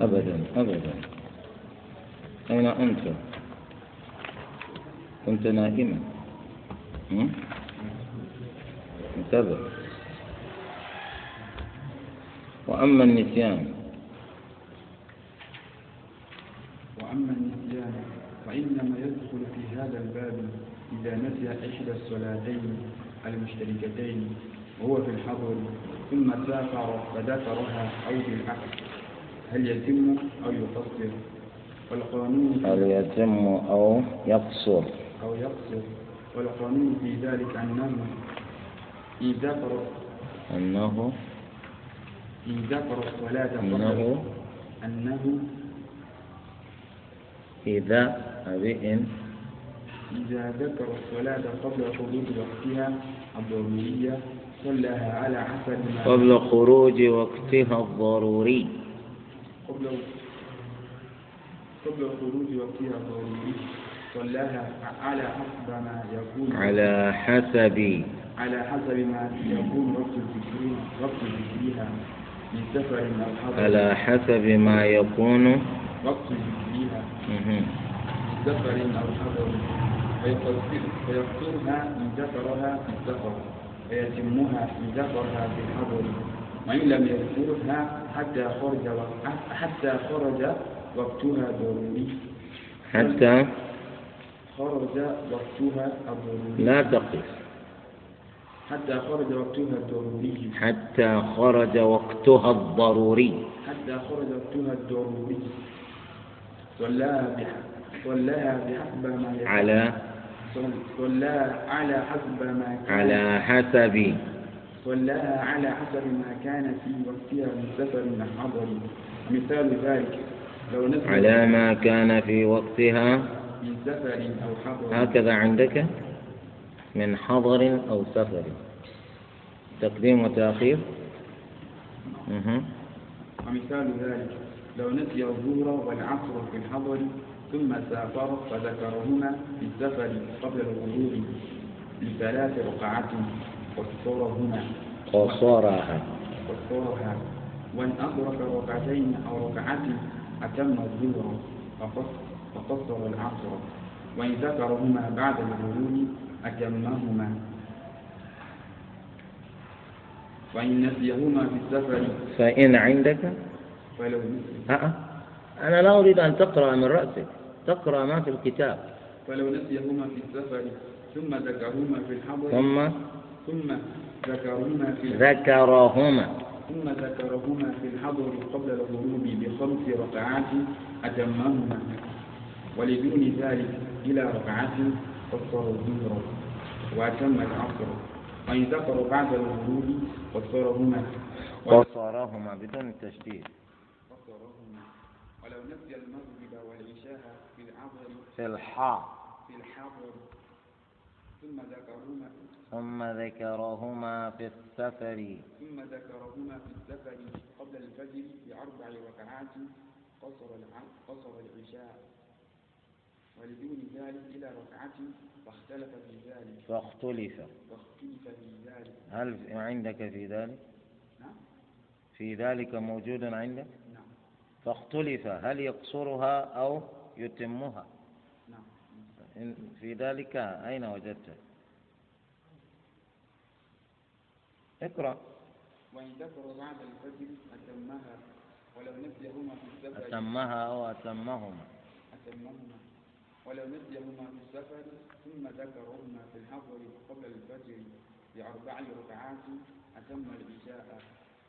أبدا أبدا. أين أنت؟ كنت نائما. انتبه. وأما النسيان؟ وأما النسيان فإنما يدخل في هذا الباب إذا نسي إحدى الصلاتين المشتركتين وهو في الحضر ثم سافر فذكرها أو بالعكس. هل يتم أو يقصر؟ والقانون هل يتم أو يقصر؟ أو يقصر. والقانون في ذلك أنه إن ذكر أنه إن ذكر الصلاة أنه أنه إذا أبي إن إذا ذكر الصلاة قبل خروج وقتها الضرورية صلىها على حسب ما قبل خروج وقتها الضروري. قبل قبل خروج وقتها الضروري صلاها على حسب ما يكون على حسب. على حسب ما يكون وقت الذكر وقت ذكرها من سفر أو حضر على حسب ما يكون. وقت ذكرها. من سفر أو حضر فيقصرها إن ذكرها في السفر. ويتمها إن ذكرها في الحضر. وإن لم يذكرها حتى خرج حتى خرج وقتها ضروري حتى خرج وقتها الضروري لا تقف. حتى خرج وقتها الضروري حتى خرج وقتها الضروري. حتى خرج وقتها الضروري صلاها بحسب ما على صلاها على حسب ما على حسب صلاها على حسب ما كان في وقتها من سفر حضر مثال ذلك. لو نزل على ما كان في وقتها من سفر أو حضر. هكذا عندك؟ من حضر أو سفر. تقديم وتأخير. مهم. ومثال ذلك. لو نسي الظهر والعصر في الحضر ثم سافر فذكرهما في السفر قبل الغروب لثلاث ركعات قصرهما قصرها قصرها وإن أدرك ركعتين أو ركعات أتم الظهر فقص- فقصر العصر. وإن ذكرهما بعد الغروب أتمهما. وإن نسيهما في السفر فإن عندك فلو نسي. أه. أنا لا أريد أن تقرأ من رأسك. تقرأ ما في الكتاب. فلو نسيهما في السفر ثم ذكرهما في الحضر ثم ثم ذكرهما في ذكرهما. ثم ذكرهما في الحضر قبل الغروب بخمس ركعات أتمهما ولدون ذلك إلى ركعات قصر الظهر وأتم العصر. وإن ذكر بعد الغروب قصرهما قصرهما بدون التشديد. قصرهما ولو نسي المغرب والعشاء في العصر. في الحاء في الحضر ثم ذكرهما ثم ذكرهما في السفر. ثم ذكرهما في السفر قبل الفجر بأربع ركعات قصر قصر العشاء. ولدون ذلك إلى ركعة فاختلف في ذلك. فاختلف. واختلف في ذلك. هل عندك في ذلك؟ نعم. في ذلك موجود عندك؟ نعم. فاختلف. هل يقصرها أو يتمها؟ نعم. في ذلك أين وجدته؟ اقرأ. وإن ذكر بعد الفجر أتمها ولو نسيهما في السفر. أتمها أو أتمهما. أتمهما. ولو نسيهما في السفر ثم ذكرهما في الحضر قبل الفجر بأربع ركعات أتم العشاء.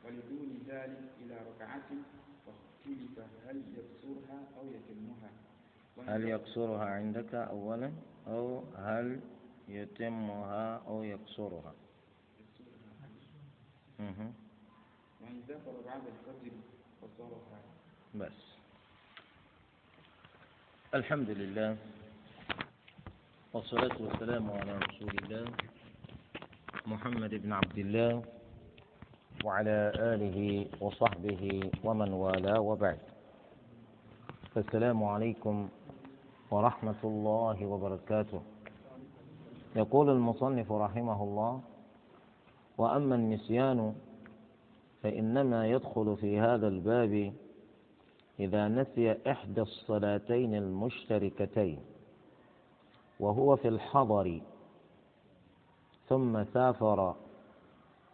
ولدون ذلك إلى ركعة واختلف هل يقصرها أو يتمها. هل يقصرها عندك أولا؟ أو هل يتمها أو يقصرها. وإن ذكر بعد الفجر بس. الحمد لله والصلاة والسلام على رسول الله محمد بن عبد الله وعلى آله وصحبه ومن والاه وبعد. فالسلام عليكم ورحمة الله وبركاته. يقول المصنف رحمه الله وأما النسيان فإنما يدخل في هذا الباب إذا نسي إحدى الصلاتين المشتركتين وهو في الحضر ثم سافر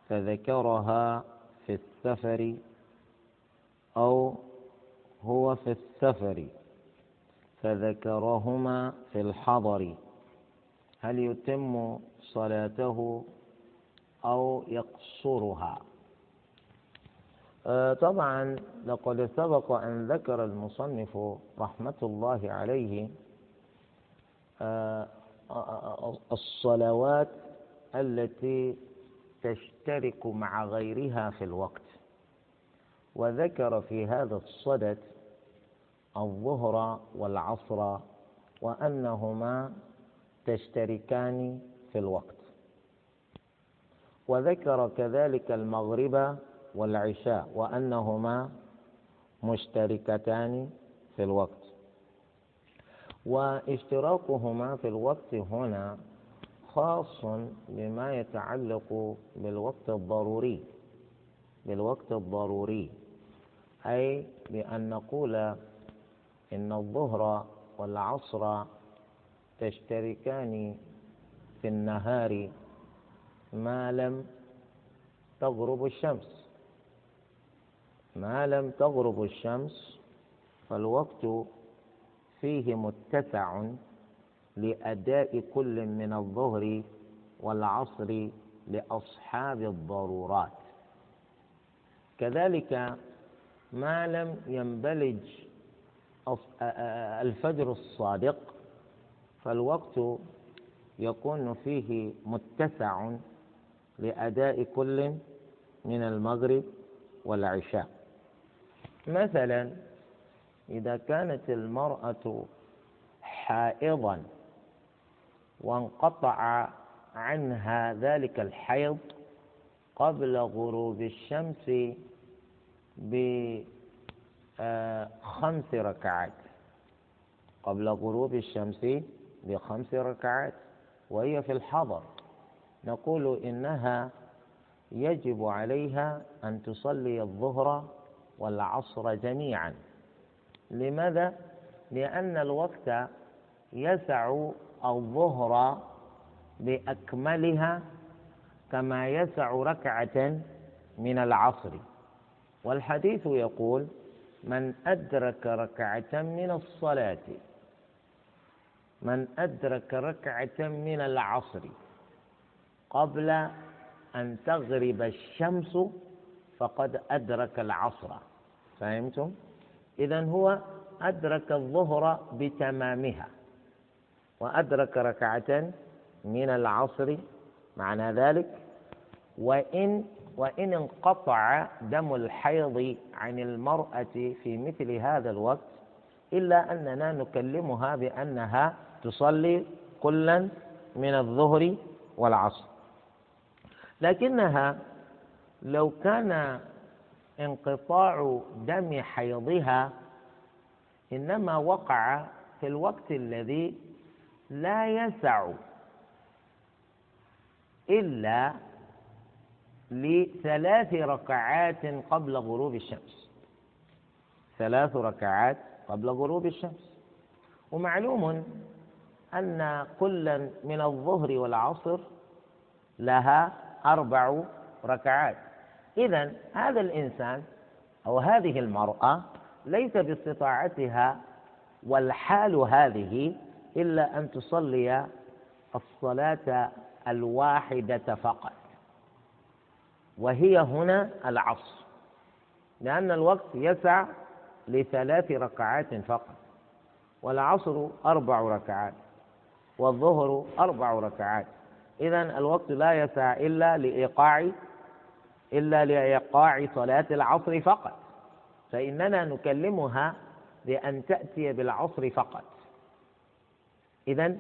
فذكرها في السفر أو هو في السفر فذكرهما في الحضر. هل يتم صلاته أو يقصرها. آه، طبعا لقد سبق أن ذكر المصنف رحمة الله عليه آه، الصلوات التي تشترك مع غيرها في الوقت. وذكر في هذا الصدد الظهر والعصر وأنهما تشتركان في الوقت. وذكر كذلك المغرب والعشاء وأنهما مشتركتان في الوقت. واشتراكهما في الوقت هنا خاص بما يتعلق بالوقت الضروري بالوقت الضروري أي بأن نقول إن الظهر والعصر تشتركان في النهار ما لم تغرب الشمس. ما لم تغرب الشمس فالوقت فيه متسع لأداء كل من الظهر والعصر لأصحاب الضرورات. كذلك ما لم ينبلج الفجر الصادق فالوقت يكون فيه متسع لأداء كل من المغرب والعشاء. مثلا إذا كانت المرأة حائضا وانقطع عنها ذلك الحيض قبل غروب الشمس بخمس ركعات. قبل غروب الشمس بخمس ركعات وهي في الحضر. نقول إنها يجب عليها أن تصلي الظهر والعصر جميعا لماذا؟ لأن الوقت يسع الظهر بأكملها كما يسع ركعة من العصر والحديث يقول من أدرك ركعة من الصلاة من أدرك ركعة من العصر قبل أن تغرب الشمس فقد أدرك العصر. فهمتم؟ إذا هو أدرك الظهر بتمامها وأدرك ركعة من العصر معنى ذلك. وإن وإن انقطع دم الحيض عن المرأة في مثل هذا الوقت إلا أننا نكلمها بأنها تصلي كلا من الظهر والعصر. لكنها لو كان انقطاع دم حيضها إنما وقع في الوقت الذي لا يسع إلا لثلاث ركعات قبل غروب الشمس. ثلاث ركعات قبل غروب الشمس. ومعلوم أن كلا من الظهر والعصر لها أربع ركعات. إذا هذا الإنسان أو هذه المرأة ليس باستطاعتها والحال هذه إلا أن تصلي الصلاة الواحدة فقط. وهي هنا العصر. لأن الوقت يسع لثلاث ركعات فقط. والعصر أربع ركعات. والظهر أربع ركعات. إذا الوقت لا يسع إلا لإيقاع إلا لإيقاع صلاة العصر فقط. فإننا نكلمها بأن تأتي بالعصر فقط. إذا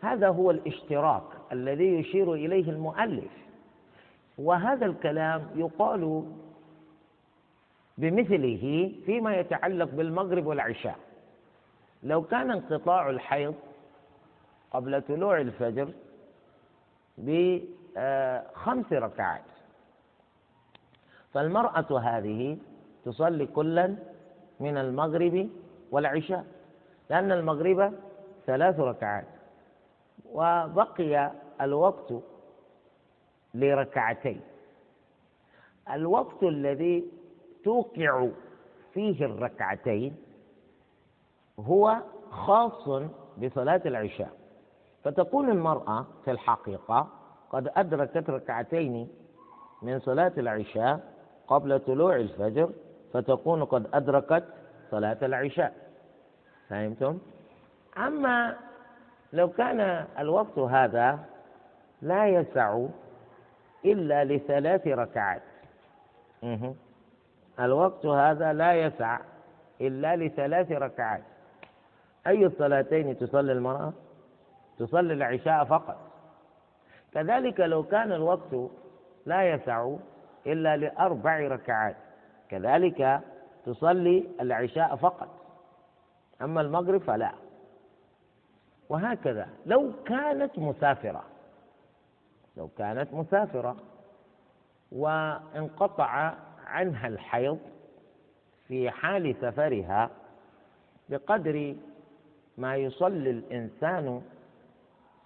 هذا هو الاشتراك الذي يشير إليه المؤلف. وهذا الكلام يقال بمثله فيما يتعلق بالمغرب والعشاء. لو كان انقطاع الحيض قبل طلوع الفجر بخمس ركعات. فالمرأة هذه تصلي كلا من المغرب والعشاء لأن المغرب ثلاث ركعات وبقي الوقت لركعتين. الوقت الذي توقع فيه الركعتين هو خاص بصلاة العشاء. فتكون المرأة في الحقيقة قد أدركت ركعتين من صلاة العشاء قبل طلوع الفجر فتكون قد أدركت صلاة العشاء. فهمتم؟ أما لو كان الوقت هذا لا يسع إلا لثلاث ركعات. الوقت هذا لا يسع إلا لثلاث ركعات. أي الصلاتين تصلي المرأة؟ تصلي العشاء فقط. كذلك لو كان الوقت لا يسع إلا لأربع ركعات كذلك تصلي العشاء فقط. أما المغرب فلا. وهكذا لو كانت مسافرة لو كانت مسافرة وانقطع عنها الحيض في حال سفرها بقدر ما يصلي الإنسان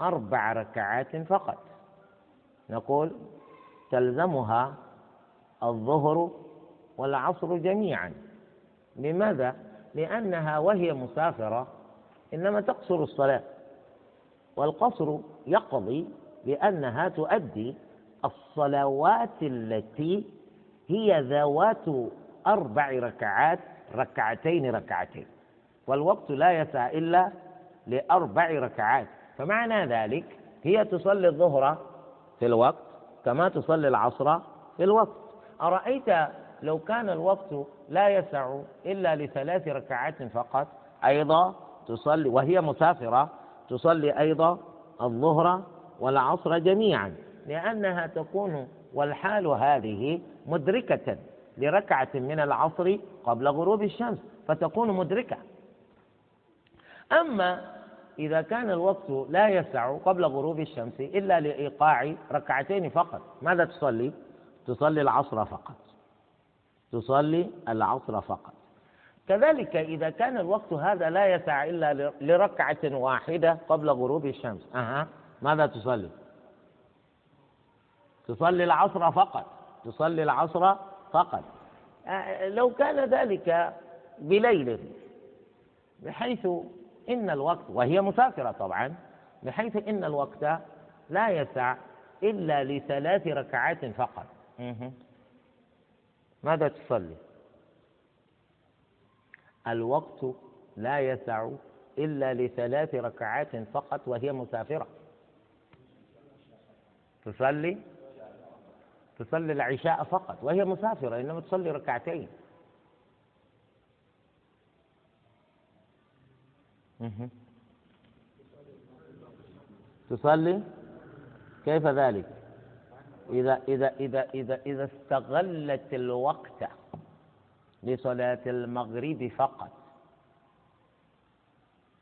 أربع ركعات فقط. نقول تلزمها الظهر والعصر جميعا. لماذا؟ لأنها وهي مسافرة إنما تقصر الصلاة. والقصر يقضي لأنها تؤدي الصلوات التي هي ذوات أربع ركعات ركعتين ركعتين. والوقت لا يسع إلا لأربع ركعات. فمعنى ذلك هي تصلي الظهر في الوقت كما تصلي العصر في الوقت. أرأيت لو كان الوقت لا يسع إلا لثلاث ركعات فقط أيضا تصلي وهي مسافرة تصلي أيضا الظهر والعصر جميعا لأنها تكون والحال هذه مدركة لركعة من العصر قبل غروب الشمس فتكون مدركة. أما إذا كان الوقت لا يسع قبل غروب الشمس إلا لإيقاع ركعتين فقط ماذا تصلي؟ تصلي العصر فقط. تصلي العصر فقط. كذلك إذا كان الوقت هذا لا يسع إلا لركعة واحدة قبل غروب الشمس. أها ماذا تصلي؟ تصلي العصر فقط. تصلي العصر فقط. آه، لو كان ذلك بليل بحيث إن الوقت وهي مسافرة طبعا بحيث إن الوقت لا يسع إلا لثلاث ركعات فقط. ماذا تصلي؟ الوقت لا يسع إلا لثلاث ركعات فقط وهي مسافرة. تصلي؟ تصلي العشاء فقط وهي مسافرة إنما تصلي ركعتين. تصلي؟ كيف ذلك؟ إذا إذا إذا إذا إذا استغلت الوقت لصلاة المغرب فقط.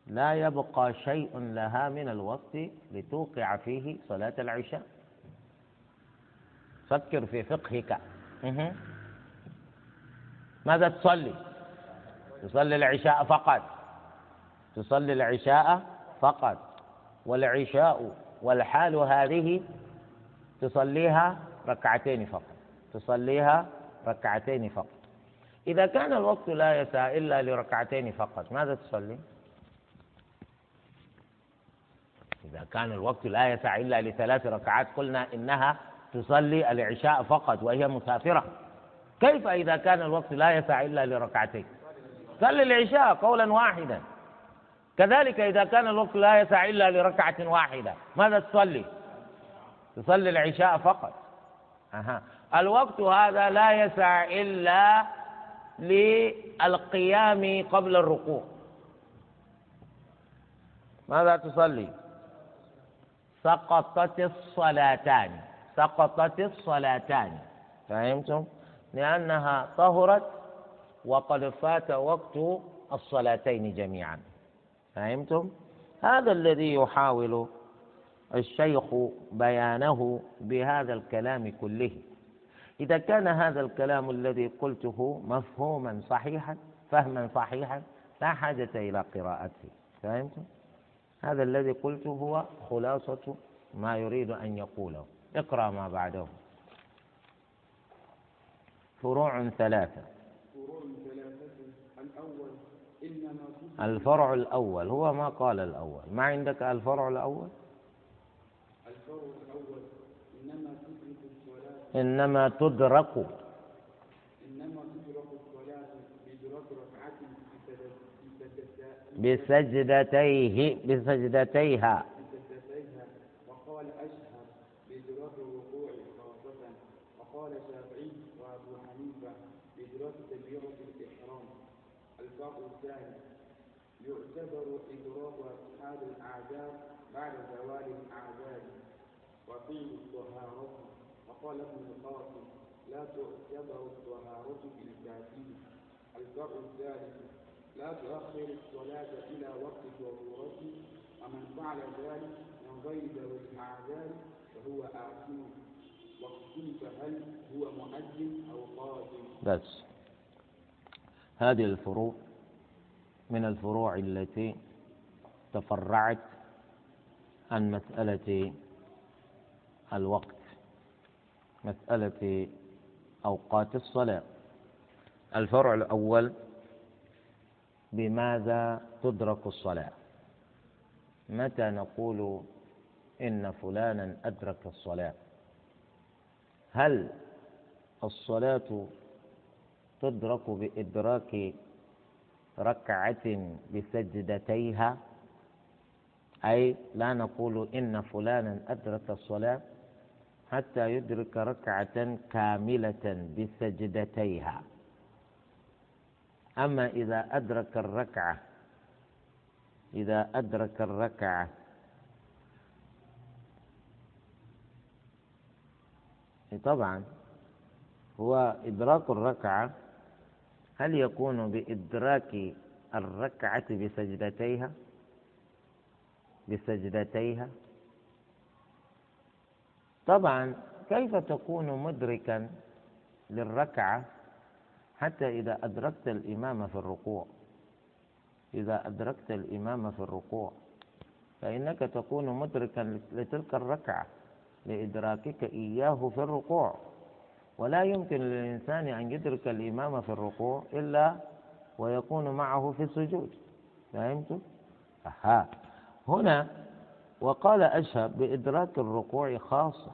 لا يبقى شيء لها من الوقت لتوقع فيه صلاة العشاء. فكر في فقهك. ماذا تصلي؟ تصلي العشاء فقط. تصلي العشاء فقط. والعشاء والحال هذه تصليها ركعتين فقط. تصليها ركعتين فقط. إذا كان الوقت لا يسع إلا لركعتين فقط ماذا تصلي؟ إذا كان الوقت لا يسع إلا لثلاث ركعات قلنا إنها تصلي العشاء فقط وهي مسافرة. كيف إذا كان الوقت لا يسع إلا لركعتين؟ صلي العشاء قولا واحدا. كذلك إذا كان الوقت لا يسع إلا لركعة واحدة ماذا تصلي؟ تصلي العشاء فقط. أها. الوقت هذا لا يسع إلا للقيام قبل الركوع. ماذا تصلي؟ سقطت الصلاتان. سقطت الصلاتان. فهمتم؟ لأنها طهرت وقد فات وقت الصلاتين جميعا. فهمتم؟ هذا الذي يحاول الشيخ بيانه بهذا الكلام كله. إذا كان هذا الكلام الذي قلته مفهوما صحيحا فهما صحيحا لا حاجة إلى قراءته. فهمتم؟ هذا الذي قلته هو خلاصة ما يريد أن يقوله. اقرأ ما بعده. فروع ثلاثة. فروع ثلاثة الأول إنما الفرع الأول هو ما قال الأول. ما عندك الفرع الأول؟ الفرع الأول إنما تدرك الصلاة. إنما تدرك. إنما تدرك الصلاة بإدراك ركعة بسجدتيه بسجدتيها. سجدتيها وقال أشهر بإدراك الركوع خاصة. وقال الشافعي وأبو حنيفة بإدراك تكبيرة الإحرام. الفرق الثاني يعتبر إدراك أصحاب الأعذار بعد زوال الأعذار وفيه الطهارة. وقال ابن القاسم لا تعتبر الطهارة في الكافر الفرق الثالث لا تؤخر الصلاة إلى وقت ضرورة. ومن فعل ذلك من غير ذوي الأعذار فهو آثم. واختلف هل هو مؤذن أو قاضي بس. هذه الفروع من الفروع التي تفرعت عن مسألة الوقت مسألة أوقات الصلاة. الفرع الأول بماذا تدرك الصلاة؟ متى نقول إن فلانا أدرك الصلاة؟ هل الصلاة تدرك بإدراك ركعة بسجدتيها. أي لا نقول إن فلانا أدرك الصلاة حتى يدرك ركعة كاملة بسجدتيها. أما إذا أدرك الركعة إذا أدرك الركعة طبعا هو إدراك الركعة هل يكون بإدراك الركعة بسجدتيها؟ بسجدتيها؟ طبعا كيف تكون مدركا للركعة حتى إذا أدركت الإمام في الركوع؟ إذا أدركت الإمام في الركوع فإنك تكون مدركا لتلك الركعة لإدراكك إياه في الركوع. ولا يمكن للإنسان أن يدرك الإمام في الركوع إلا ويكون معه في السجود. فهمت؟ أها. هنا وقال أشهب بإدراك الركوع خاصة.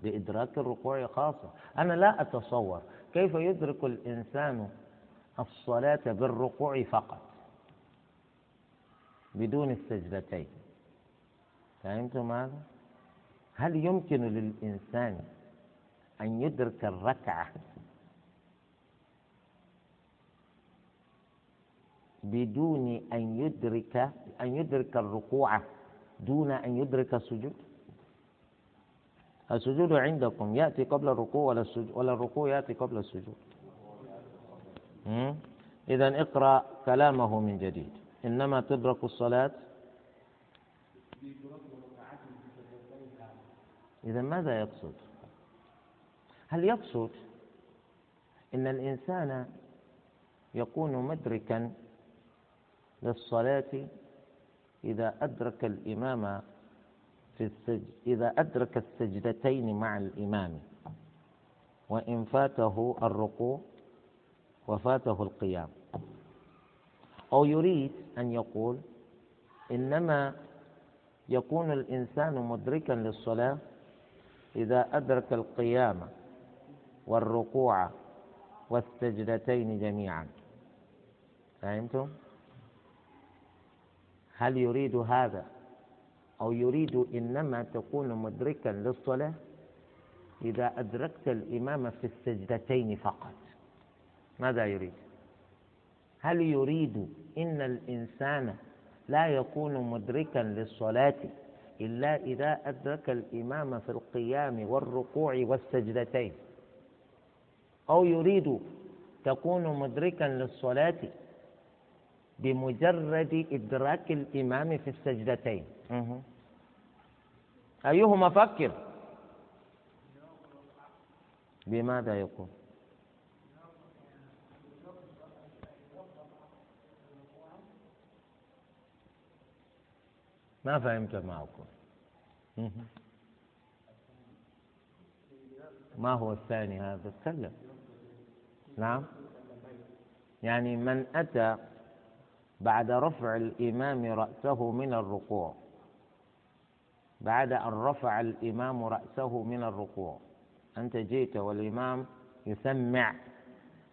بإدراك الركوع خاصة. أنا لا أتصور كيف يدرك الإنسان الصلاة بالركوع فقط بدون السجدتين. فهمتم هذا؟ هل يمكن للإنسان أن يدرك الركعة بدون أن يدرك أن يدرك الركوع دون أن يدرك السجود. السجود عندكم يأتي قبل الركوع ولا السجود؟ ولا الركوع يأتي قبل السجود. إذا اقرأ كلامه من جديد. إنما تدرك الصلاة. إذا ماذا يقصد؟ هل يقصد إن الإنسان يكون مدركا للصلاة إذا أدرك الإمام في السجد إذا أدرك السجدتين مع الإمام وإن فاته الركوع وفاته القيام؟ أو يريد أن يقول إنما يكون الإنسان مدركا للصلاة إذا أدرك القيام والركوع والسجدتين جميعا. فهمتم؟ هل يريد هذا أو يريد إنما تكون مدركا للصلاة؟ إذا أدركت الإمام في السجدتين فقط ماذا يريد؟ هل يريد إن الإنسان لا يكون مدركا للصلاة إلا إذا أدرك الإمام في القيام والركوع والسجدتين؟ أو يريد تكون مدركا للصلاة بمجرد إدراك الإمام في السجدتين. أيهما فكر؟ بماذا يقول؟ ما فهمت معكم ما هو الثاني هذا؟ تكلم. نعم. يعني من أتى بعد رفع الإمام رأسه من الركوع. بعد أن رفع الإمام رأسه من الركوع. أنت جئت والإمام يسمع.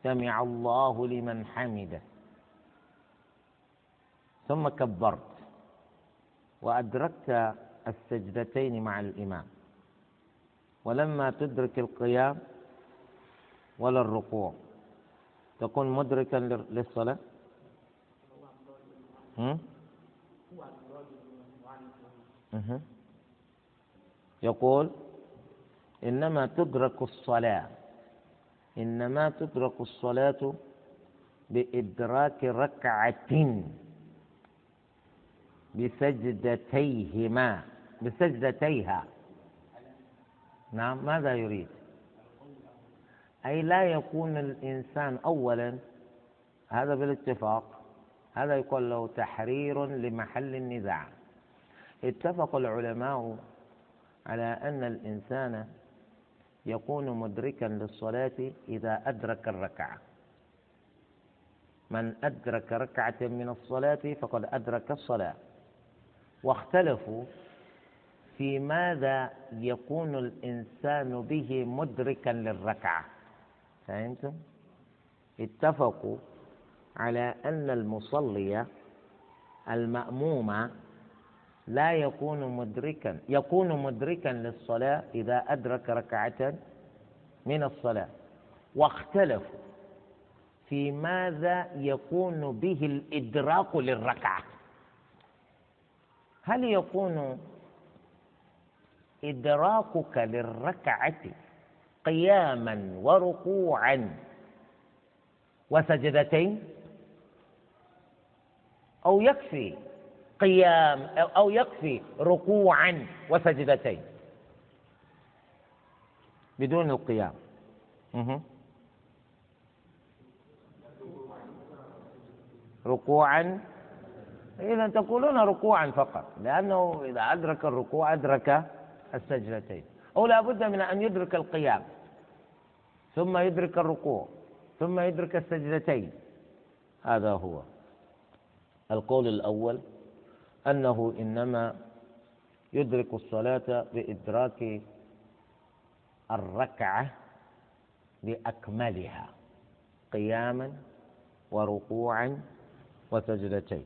سمع الله لمن حمده. ثم كبرت. وأدركت السجدتين مع الإمام. ولما تدرك القيام ولا الركوع. تكون مدركا للصلاة؟ يقول إنما تدرك الصلاة. إنما تدرك الصلاة بإدراك ركعة. بسجدتيهما. بسجدتيها. نعم ماذا يريد؟ أي لا يكون الإنسان أولا هذا بالاتفاق هذا يقول له تحرير لمحل النزاع. اتفق العلماء على أن الإنسان يكون مدركا للصلاة إذا أدرك الركعة. من أدرك ركعة من الصلاة فقد أدرك الصلاة. واختلفوا في ماذا يكون الإنسان به مدركا للركعة. فهمتم؟ اتفقوا على أن المصلي المأموم لا يكون مدركا يكون مدركا للصلاة إذا أدرك ركعة من الصلاة واختلفوا في ماذا يكون به الإدراك للركعة هل يكون إدراكك للركعة قياما وركوعا. وسجدتين. أو يكفي قيام أو يكفي ركوعا وسجدتين. بدون القيام. ركوعا. إذا تقولون ركوعا فقط لأنه إذا أدرك الركوع أدرك السجدتين. أو لا بد من أن يدرك القيام ثم يدرك الركوع ثم يدرك السجدتين. هذا هو القول الأول أنه إنما يدرك الصلاة بإدراك الركعة بأكملها قياما وركوعا وسجدتين.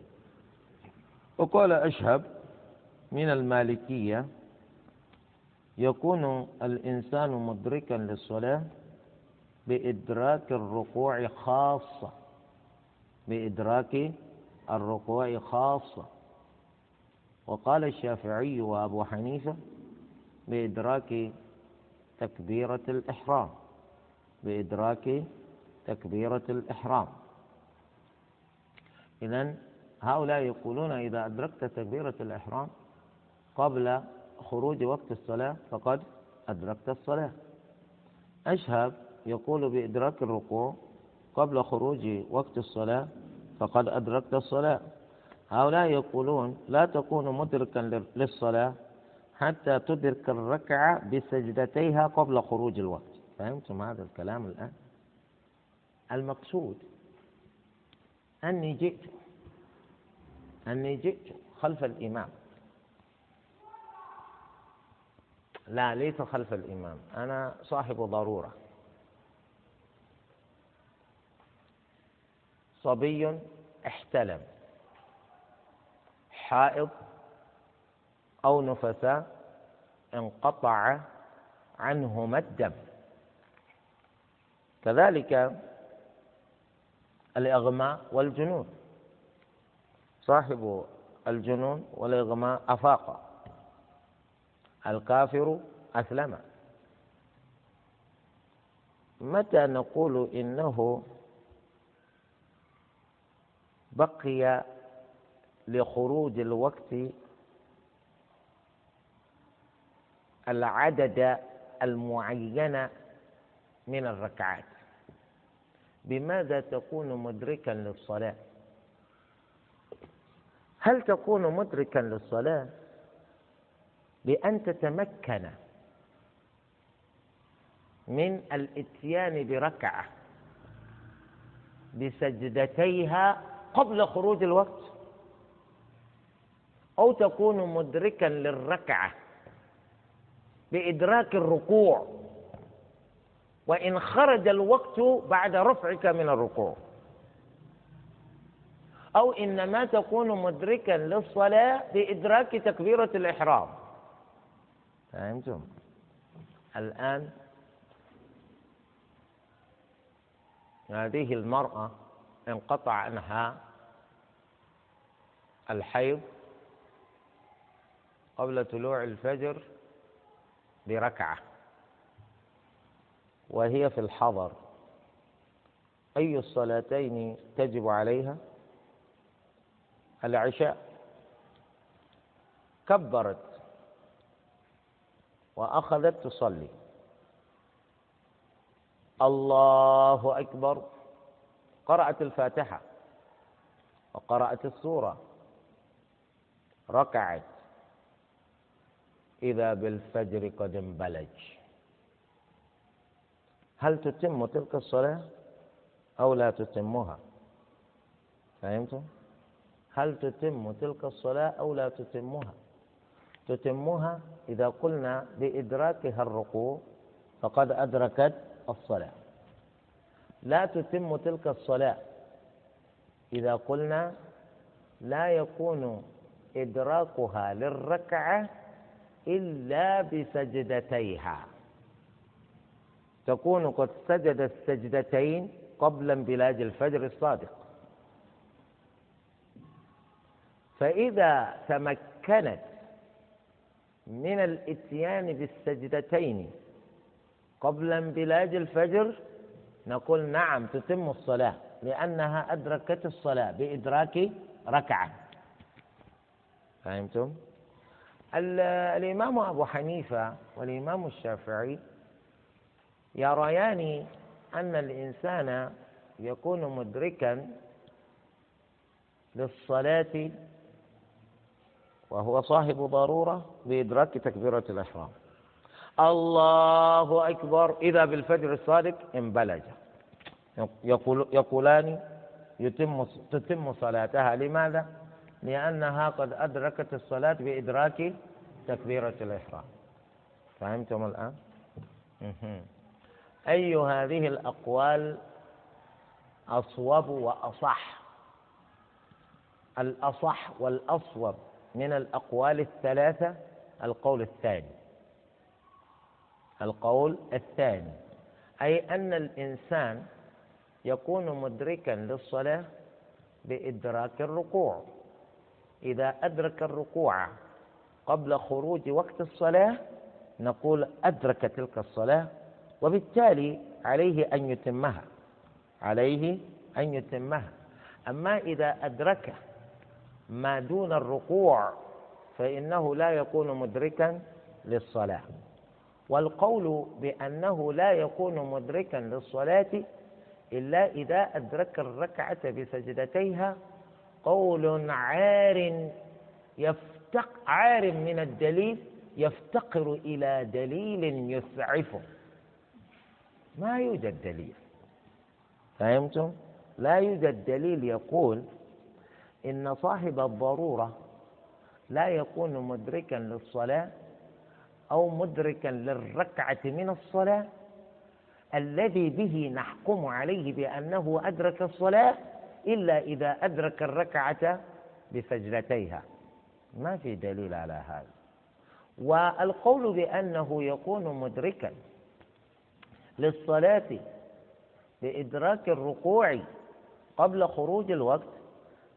وقال أشهب من المالكية يكون الإنسان مدركا للصلاة بإدراك الركوع خاصة. بإدراك الركوع خاصة. وقال الشافعي وأبو حنيفة بإدراك تكبيرة الإحرام. بإدراك تكبيرة الإحرام. إذن هؤلاء يقولون إذا أدركت تكبيرة الإحرام قبل خروج وقت الصلاة فقد أدركت الصلاة. أشهب يقول بإدراك الركوع قبل خروج وقت الصلاة فقد أدركت الصلاة. هؤلاء يقولون لا تكون مدركا للصلاة حتى تدرك الركعة بسجدتيها قبل خروج الوقت. فهمتم هذا الكلام الآن؟ المقصود أني جئت أني جئت خلف الإمام. لا ليس خلف الإمام. أنا صاحب ضرورة. صبي احتلم. حائض أو نفساء انقطع عنهما الدم. كذلك الإغماء والجنون. صاحب الجنون والإغماء أفاق. الكافر أسلم. متى نقول إنه بقي لخروج الوقت العدد المعين من الركعات؟ بماذا تكون مدركا للصلاة؟ هل تكون مدركا للصلاة؟ بأن تتمكن من الاتيان بركعة بسجدتيها قبل خروج الوقت أو تكون مدركا للركعة بإدراك الركوع وإن خرج الوقت بعد رفعك من الركوع. أو إنما تكون مدركا للصلاة بإدراك تكبيرة الإحرام. فهمتم؟ الآن هذه المرأة انقطع عنها الحيض قبل طلوع الفجر بركعة وهي في الحضر. أي الصلاتين تجب عليها؟ العشاء. كبرت. وأخذت تصلي. الله أكبر. قرأت الفاتحة. وقرأت السورة. ركعت. إذا بالفجر قد انبلج. هل تتم تلك الصلاة أو لا تتمها؟ فهمتم؟ هل تتم تلك الصلاة أو لا تتمها؟ تتمها إذا قلنا بإدراكها الركوع فقد أدركت الصلاة. لا تتم تلك الصلاة إذا قلنا لا يكون إدراكها للركعة إلا بسجدتيها. تكون قد سجدت السجدتين قبل انبلاج الفجر الصادق. فإذا تمكنت من الإتيان بالسجدتين قبل انبلاج الفجر نقول نعم تتم الصلاة لأنها أدركت الصلاة بإدراك ركعة فهمتم؟ الإمام أبو حنيفة والإمام الشافعي يريان أن الإنسان يكون مدركا للصلاة وهو صاحب ضرورة بإدراك تكبيرة الإحرام. الله أكبر. إذا بالفجر الصادق انبلج. يقول يقولان يتم تتم صلاتها. لماذا؟ لأنها قد أدركت الصلاة بإدراك تكبيرة الإحرام. فهمتم الآن؟ أي هذه الأقوال أصوب وأصح؟ الأصح والأصوب. من الأقوال الثلاثة القول الثاني. القول الثاني أي أن الإنسان يكون مدركا للصلاة بإدراك الركوع. إذا أدرك الركوع قبل خروج وقت الصلاة نقول أدرك تلك الصلاة وبالتالي عليه أن يتمها عليه أن يتمها. أما إذا أدرك ما دون الركوع فإنه لا يكون مدركا للصلاة. والقول بأنه لا يكون مدركا للصلاة إلا إذا أدرك الركعة بسجدتيها قول عار يفتق عار من الدليل يفتقر إلى دليل يسعفه. ما يوجد دليل. فهمتم؟ لا يوجد دليل يقول إن صاحب الضرورة لا يكون مدركا للصلاة أو مدركا للركعة من الصلاة. الذي به نحكم عليه بأنه أدرك الصلاة إلا إذا أدرك الركعة بسجدتيها. ما في دليل على هذا. والقول بأنه يكون مدركا للصلاة بإدراك الركوع قبل خروج الوقت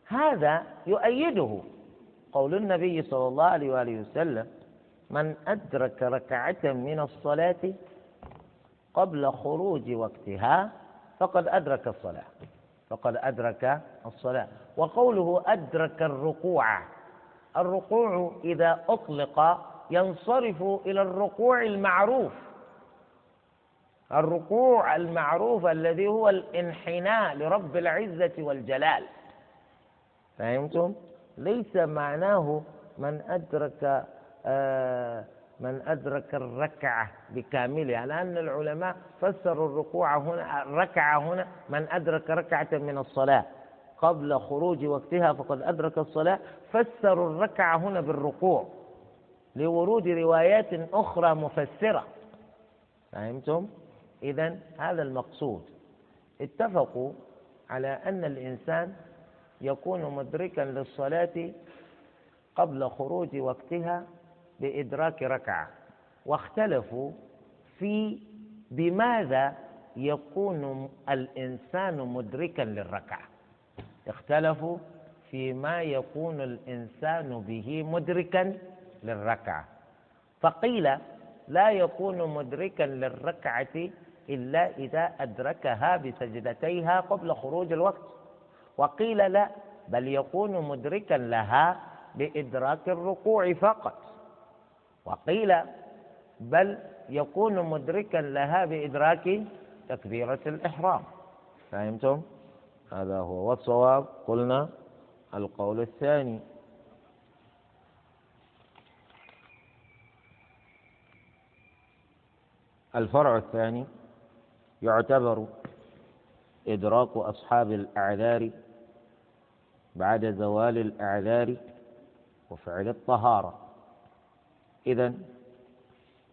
هذا يؤيده قول النبي صلى الله عليه وآله وسلم من أدرك ركعة من الصلاة قبل خروج وقتها فقد أدرك الصلاة. فقد أدرك الصلاة. وقوله أدرك الركوع الركوع إذا أطلق ينصرف إلى الركوع المعروف. الركوع المعروف الذي هو الانحناء لرب العزة والجلال. فهمتم؟ ليس معناه من أدرك آه من أدرك الركعة بكاملها لأن العلماء فسروا الركوع هنا الركعة هنا من أدرك ركعة من الصلاة قبل خروج وقتها فقد أدرك الصلاة فسروا الركعة هنا بالركوع لورود روايات أخرى مفسرة فهمتم؟ إذا هذا المقصود اتفقوا على أن الإنسان يكون مدركا للصلاة قبل خروج وقتها بإدراك ركعة. واختلفوا في بماذا يكون الإنسان مدركا للركعة. اختلفوا فيما يكون الإنسان به مدركا للركعة. فقيل لا يكون مدركا للركعة إلا إذا أدركها بسجدتيها قبل خروج الوقت. وقيل لا بل يكون مدركا لها بإدراك الركوع فقط. وقيل بل يكون مدركا لها بإدراك تكبيرة الإحرام. فهمتم؟ هذا هو والصواب. قلنا القول الثاني. الفرع الثاني يعتبر إدراك أصحاب الأعذار بعد زوال الأعذار وفعل الطهارة. إذا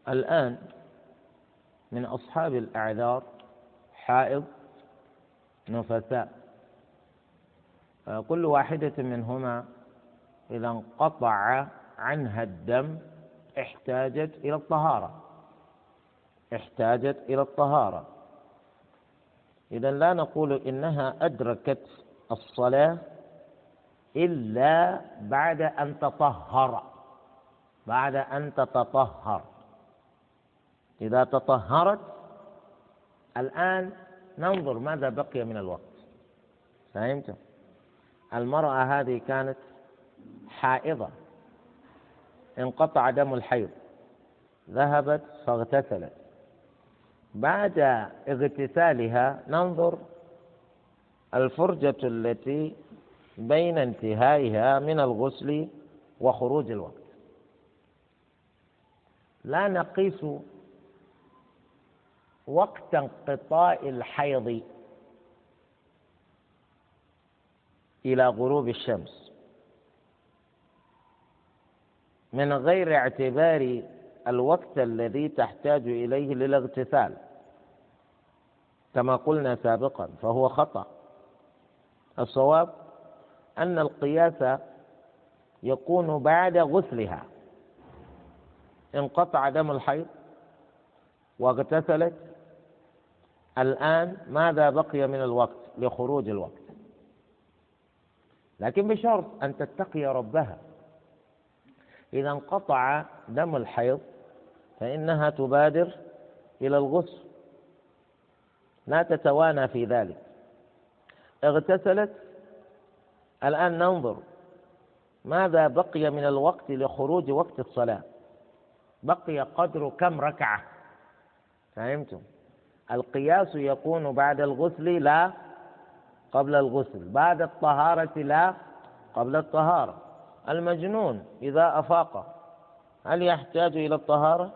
الآن من أصحاب الأعذار حائض نفساء. كل واحدة منهما إذا انقطع عنها الدم احتاجت إلى الطهارة. احتاجت إلى الطهارة. إذا لا نقول إنها أدركت الصلاة إلا بعد أن تطهر. بعد أن تتطهر. إذا تطهرت الآن ننظر ماذا بقي من الوقت. فهمت؟ المرأة هذه كانت حائضة. انقطع دم الحيض. ذهبت فاغتسلت. بعد اغتسالها ننظر الفرجة التي بين انتهائها من الغسل وخروج الوقت. لا نقيس وقت انقطاع الحيض إلى غروب الشمس. من غير اعتبار الوقت الذي تحتاج إليه للاغتسال كما قلنا سابقا فهو خطأ. الصواب أن القياس يكون بعد غسلها. انقطع دم الحيض واغتسلت. الآن ماذا بقي من الوقت لخروج الوقت؟ لكن بشرط أن تتقي ربها. إذا انقطع دم الحيض فإنها تبادر إلى الغسل. لا تتوانى في ذلك. اغتسلت الآن ننظر ماذا بقي من الوقت لخروج وقت الصلاة. بقي قدر كم ركعة؟ فهمتم؟ القياس يكون بعد الغسل لا قبل الغسل بعد الطهارة لا قبل الطهارة. المجنون إذا أفاق هل يحتاج إلى الطهارة؟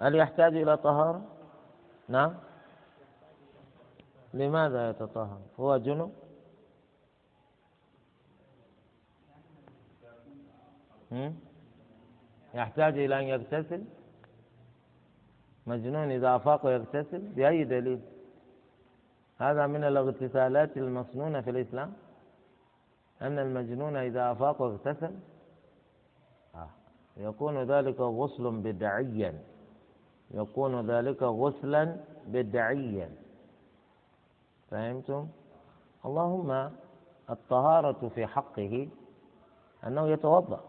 هل يحتاج إلى طهارة؟ نعم. لماذا يتطهر؟ هو جنب يحتاج إلى أن يغتسل؟ مجنون إذا أفاق يغتسل؟ بأي دليل؟ هذا من الاغتسالات المصنونة في الإسلام؟ أن المجنون إذا أفاق واغتسل آه. يكون ذلك غسل بدعيا. يكون ذلك غسلا بدعيا. فهمتم؟ اللهم الطهارة في حقه أنه يتوضأ.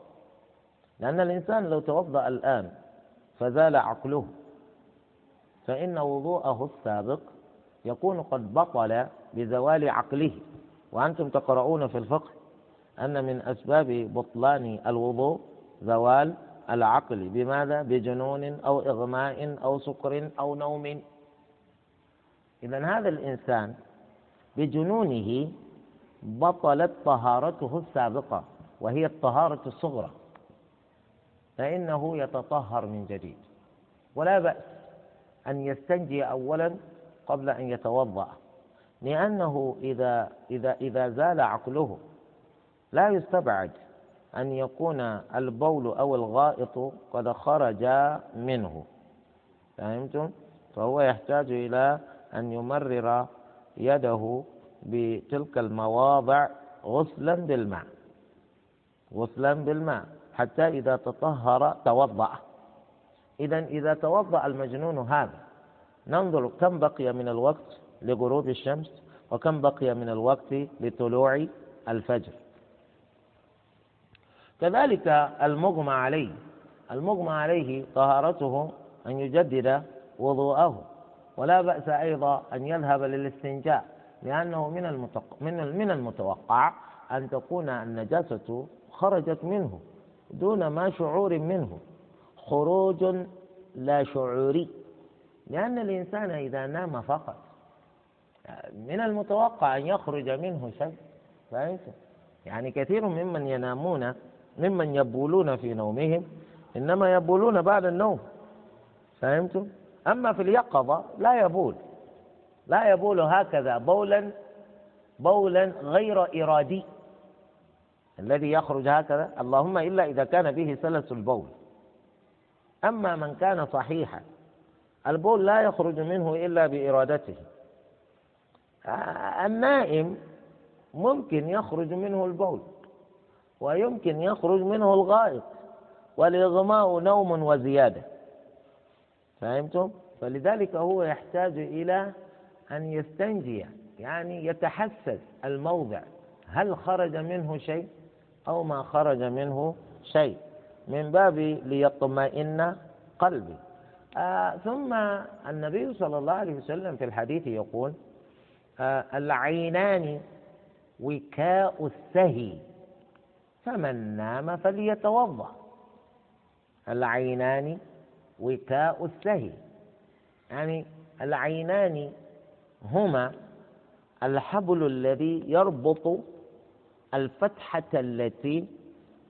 لأن الإنسان لو توضأ الآن فزال عقله. فإن وضوءه السابق يكون قد بطل بزوال عقله. وأنتم تقرؤون في الفقه أن من أسباب بطلان الوضوء زوال العقل. بماذا؟ بجنون أو إغماء أو سكر أو نوم. إذا هذا الإنسان بجنونه بطلت طهارته السابقة وهي الطهارة الصغرى فإنه يتطهر من جديد ولا بأس أن يستنجي أولا قبل أن يتوضأ لأنه إذا إذا إذا زال عقله لا يستبعد أن يكون البول أو الغائط قد خرج منه فهمتم؟ فهو يحتاج إلى أن يمرر يده بتلك المواضع غسلا بالماء غسلا بالماء حتى إذا تطهر توضأ. إذا إذا توضأ المجنون هذا ننظر كم بقي من الوقت لغروب الشمس وكم بقي من الوقت لطلوع الفجر. كذلك المغمى عليه المغمى عليه طهارته أن يجدد وضوءه. ولا بأس أيضا أن يذهب للاستنجاء لأنه من من من المتوقع أن تكون النجاسة خرجت منه دون ما شعور منه. خروج لا شعوري. لأن الإنسان إذا نام فقط من المتوقع أن يخرج منه شيء. فهمت؟ يعني كثير ممن ينامون ممن يبولون في نومهم إنما يبولون بعد النوم. فهمتم؟ أما في اليقظة لا يبول لا يبول هكذا بولا بولا غير إرادي. الذي يخرج هكذا اللهم إلا إذا كان به سلس البول. أما من كان صحيحا البول لا يخرج منه إلا بإرادته. النائم ممكن يخرج منه البول ويمكن يخرج منه الغائط والإغماء نوم وزيادة. فهمتم؟ فلذلك هو يحتاج إلى أن يستنجي يعني يتحسس الموضع. هل خرج منه شيء أو ما خرج منه شيء؟ من باب ليطمئن قلبي. آه ثم النبي صلى الله عليه وسلم في الحديث يقول آه العينان وكاء السهي فمن نام فليتوضأ. العينان وكاء السهي. يعني العينان هما الحبل الذي يربط الفتحة التي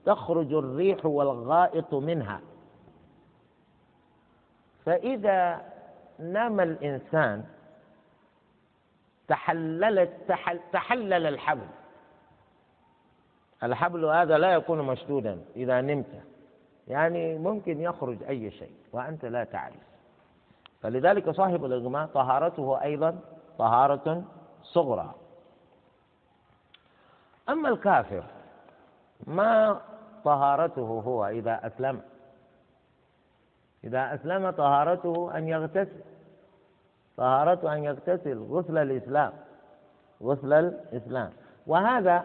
تخرج الريح والغائط منها. فإذا نام الإنسان تحللت تحل تحلل الحبل. الحبل هذا لا يكون مشدودا إذا نمت. يعني ممكن يخرج أي شيء وأنت لا تعرف. فلذلك صاحب الإغماء طهارته أيضا طهارة صغرى. أما الكافر ما طهارته هو إذا أسلم؟ إذا أسلم طهارته أن يغتسل. طهارته أن يغتسل غسل الإسلام غسل الإسلام. وهذا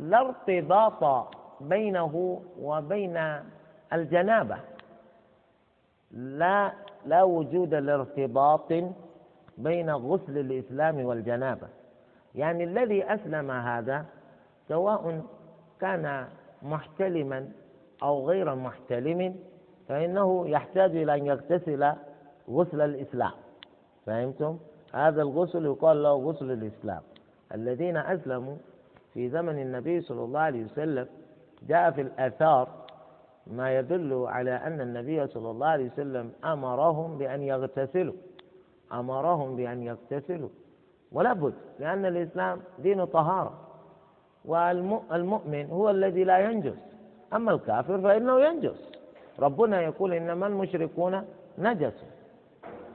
لا ارتباط بينه وبين الجنابة. لا لا وجود لارتباط بين غسل الإسلام والجنابة. يعني الذي أسلم هذا سواء كان محتلما أو غير محتلم فإنه يحتاج إلى أن يغتسل غسل الإسلام. فهمتم؟ هذا الغسل يقال له غسل الإسلام. الذين أسلموا في زمن النبي صلى الله عليه وسلم جاء في الآثار ما يدل على أن النبي صلى الله عليه وسلم أمرهم بأن يغتسلوا. أمرهم بأن يغتسلوا. ولا بد لأن الإسلام دين طهارة. والمؤمن هو الذي لا ينجس. أما الكافر فإنه ينجس. ربنا يقول إنما المشركون نجس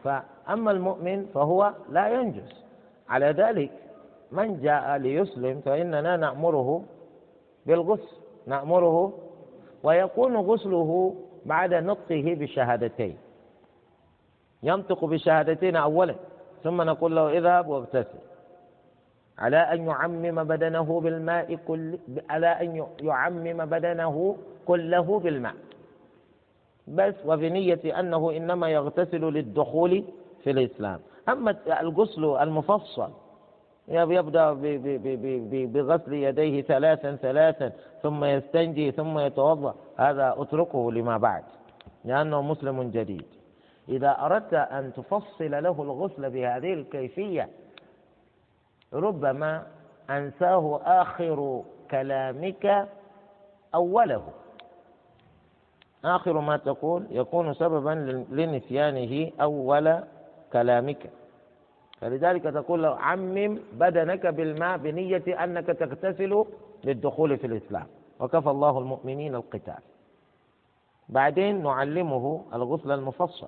فأما المؤمن فهو لا ينجس. على ذلك من جاء ليسلم فإننا نأمره بالغسل. نأمره ويكون غسله بعد نطقه بالشهادتين ينطق بالشهادتين أولا ثم نقول له اذهب واغتسل. على أن يعمم بدنه بالماء كل على أن يعمم بدنه كله بالماء. بس وبنية أنه إنما يغتسل للدخول في الإسلام. أما الغسل المفصل يبدأ بغسل يديه ثلاثا ثلاثا ثم يستنجي ثم يتوضأ. هذا أتركه لما بعد لأنه مسلم جديد. إذا أردت أن تفصل له الغسل بهذه الكيفية ربما أنساه آخر كلامك أوله. آخر ما تقول يكون سببا لنسيانه أول كلامك. فلذلك تقول له عمم بدنك بالماء بنية أنك تغتسل للدخول في الإسلام. وكفى الله المؤمنين القتال. بعدين نعلمه الغسل المفصل.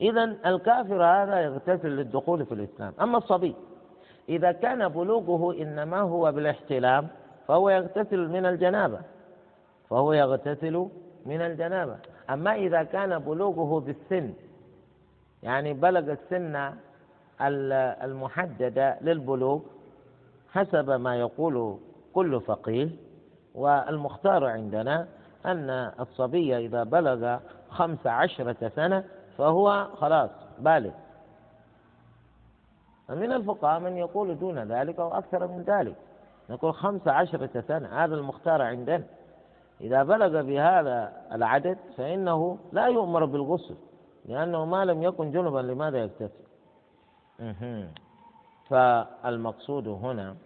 إذا الكافر هذا يغتسل للدخول في الإسلام. أما الصبي إذا كان بلوغه إنما هو بالاحتلام فهو يغتسل من الجنابة. فهو يغتسل من الجنابة. أما إذا كان بلوغه بالسن يعني بلغ السن المحددة للبلوغ حسب ما يقول كل فقيه والمختار عندنا أن الصبي إذا بلغ خمس عشرة سنة فهو خلاص بالغ. ومن الفقهاء من يقول دون ذلك أو أكثر من ذلك. نقول خمس عشرة سنة هذا المختار عندنا. إذا بلغ بهذا العدد فإنه لا يؤمر بالغسل. لأنه ما لم يكن جنبا لماذا يغتسل فالمقصود هنا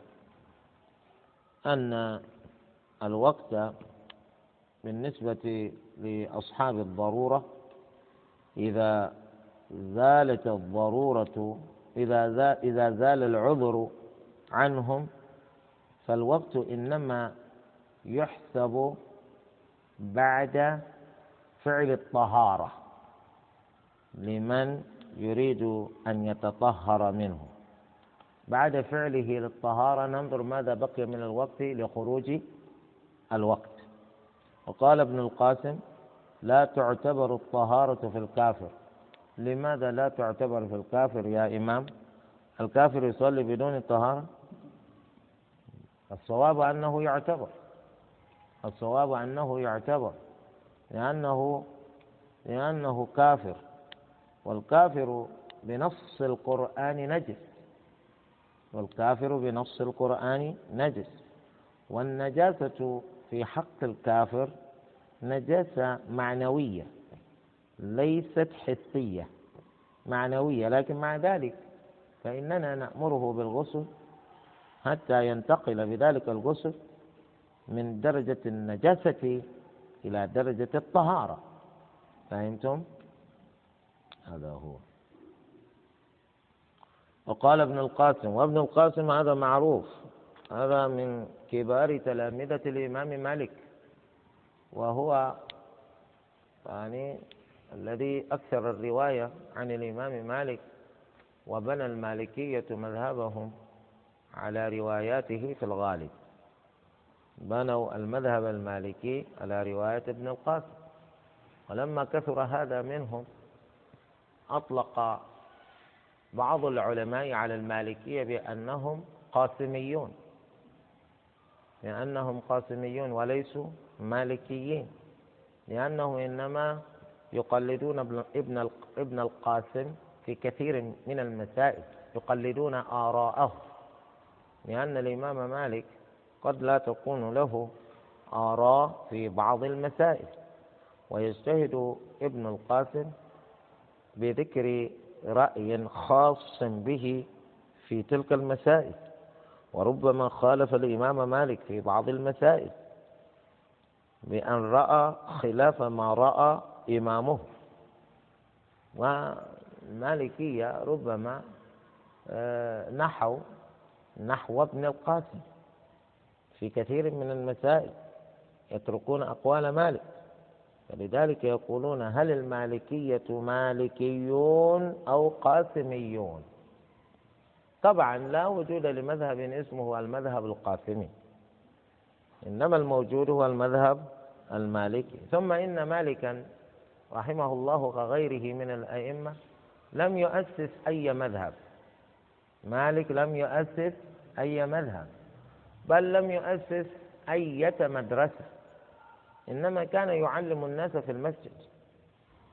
أن الوقت بالنسبة لأصحاب الضرورة إذا زالت الضرورة إذا زال, إذا زال العذر عنهم فالوقت إنما يحسب بعد فعل الطهارة. لمن يريد أن يتطهر منه. بعد فعله للطهارة ننظر ماذا بقي من الوقت لخروج الوقت. وقال ابن القاسم لا تعتبر الطهارة في الكافر. لماذا لا تعتبر في الكافر يا إمام؟ الكافر يصلي بدون طهارة الصواب أنه يعتبر. الصواب أنه يعتبر. لأنه لأنه كافر. والكافر بنص القرآن نجس. والكافر بنص القرآن نجس. والنجاسة في حق الكافر نجاسة معنوية ليست حسية معنوية. لكن مع ذلك فإننا نأمره بالغسل حتى ينتقل بذلك الغسل من درجة النجاسة إلى درجة الطهارة. فهمتم؟ هذا هو. وقال ابن القاسم وابن القاسم هذا معروف. هذا من كبار تلامذة الإمام مالك. وهو يعني الذي أكثر الرواية عن الإمام مالك وبنى المالكية مذهبهم على رواياته في الغالب. بنوا المذهب المالكي على رواية ابن القاسم. ولما كثر هذا منهم أطلق بعض العلماء على المالكية بأنهم قاسميون لأنهم قاسميون وليسوا مالكيين لأنهم إنما يقلدون ابن ابن القاسم في كثير من المسائل يقلدون آراءه لأن الإمام مالك قد لا تكون له آراء في بعض المسائل. ويجتهد ابن القاسم بذكر رأي خاص به في تلك المسائل وربما خالف الإمام مالك في بعض المسائل بأن رأى خلاف ما رأى إمامه. والمالكية ربما آه، نحو نحو ابن القاسم في كثير من المسائل يتركون أقوال مالك. فلذلك يقولون هل المالكية مالكيون أو قاسميون؟ طبعا لا وجود لمذهب اسمه المذهب القاسمي. إنما الموجود هو المذهب المالكي. ثم إن مالكا رحمه الله كغيره من الأئمة لم يؤسس أي مذهب. مالك لم يؤسس أي مذهب بل لم يؤسس أية مدرسة. إنما كان يعلم الناس في المسجد.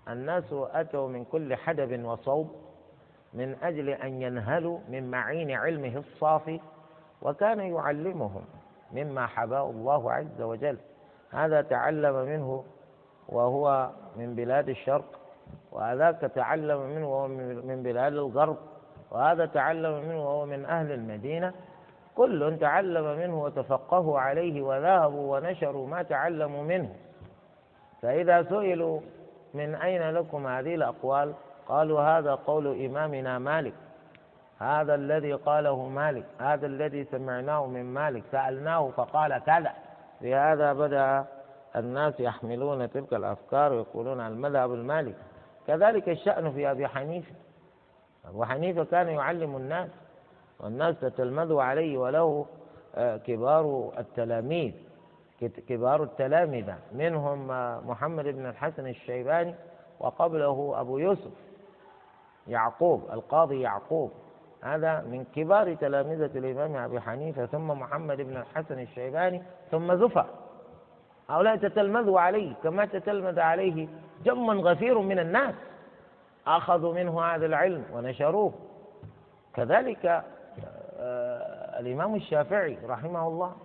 الناس أتوا من كل حدب وصوب من أجل أن ينهلوا من معين علمه الصافي وكان يعلمهم مما حباه الله عز وجل. هذا تعلم منه وهو من بلاد الشرق وذاك تعلم منه وهو من بلاد الغرب وهذا تعلم منه وهو من أهل المدينة كل تعلم منه وتفقهوا عليه وذهبوا ونشروا ما تعلموا منه. فإذا سئلوا من أين لكم هذه الأقوال؟ قالوا هذا قول إمامنا مالك. هذا الذي قاله مالك. هذا الذي سمعناه من مالك. سألناه فقال كذا. لهذا بدأ الناس يحملون تلك الأفكار ويقولون المذهب المالك كذلك الشأن في أبي حنيفة. أبو حنيفة كان يعلم الناس. والناس تتلمذ عليه وله آه، كبار التلاميذ كبار التلامذة. منهم آه، محمد بن الحسن الشيباني وقبله أبو يوسف يعقوب القاضي يعقوب. هذا من كبار تلامذة الإمام أبي حنيفة ثم محمد بن الحسن الشيباني ثم زفر. هؤلاء تتلمذوا عليه كما تتلمذ عليه جم غفير من الناس. أخذوا منه هذا العلم ونشروه. كذلك الإمام الشافعي رحمه الله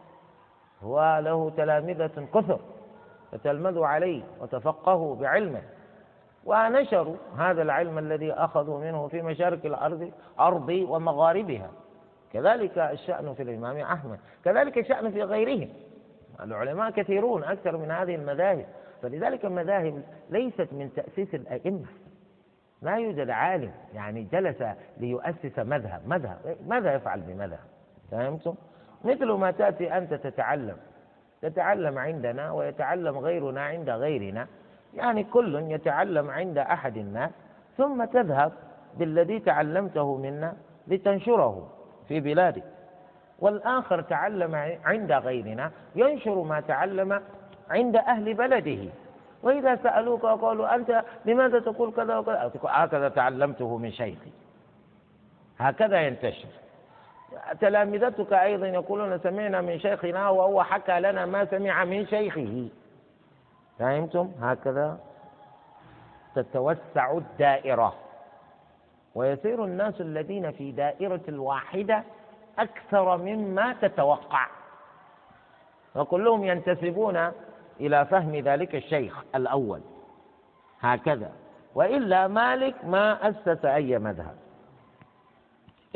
هو له تلامذة كثر فتلمذوا عليه وتفقهوا بعلمه ونشروا هذا العلم الذي أخذوا منه في مشارق الأرض أرض ومغاربها. كذلك الشأن في الإمام أحمد كذلك الشأن في غيرهم. العلماء كثيرون أكثر من هذه المذاهب فلذلك المذاهب ليست من تأسيس الأئمة. لا يوجد عالم يعني جلس ليؤسس مذهب. مذهب. ماذا يفعل بمذهب؟ فهمتم؟ مثل ما تأتي أنت تتعلم. تتعلم عندنا ويتعلم غيرنا عند غيرنا. يعني كل يتعلم عند أحد الناس ثم تذهب بالذي تعلمته منا لتنشره في بلادك. والآخر تعلم عند غيرنا ينشر ما تعلم عند أهل بلده. وإذا سألوك وقالوا أنت لماذا تقول كذا وكذا؟ هكذا تعلمته من شيخي. هكذا ينتشر. تلامذتك أيضا يقولون سمعنا من شيخنا وهو حكى لنا ما سمع من شيخه. فهمتم؟ هكذا تتوسع الدائرة. ويصير الناس الذين في دائرة الواحدة أكثر مما تتوقع. وكلهم ينتسبون إلى فهم ذلك الشيخ الأول. هكذا. وإلا مالك ما أسس أي مذهب.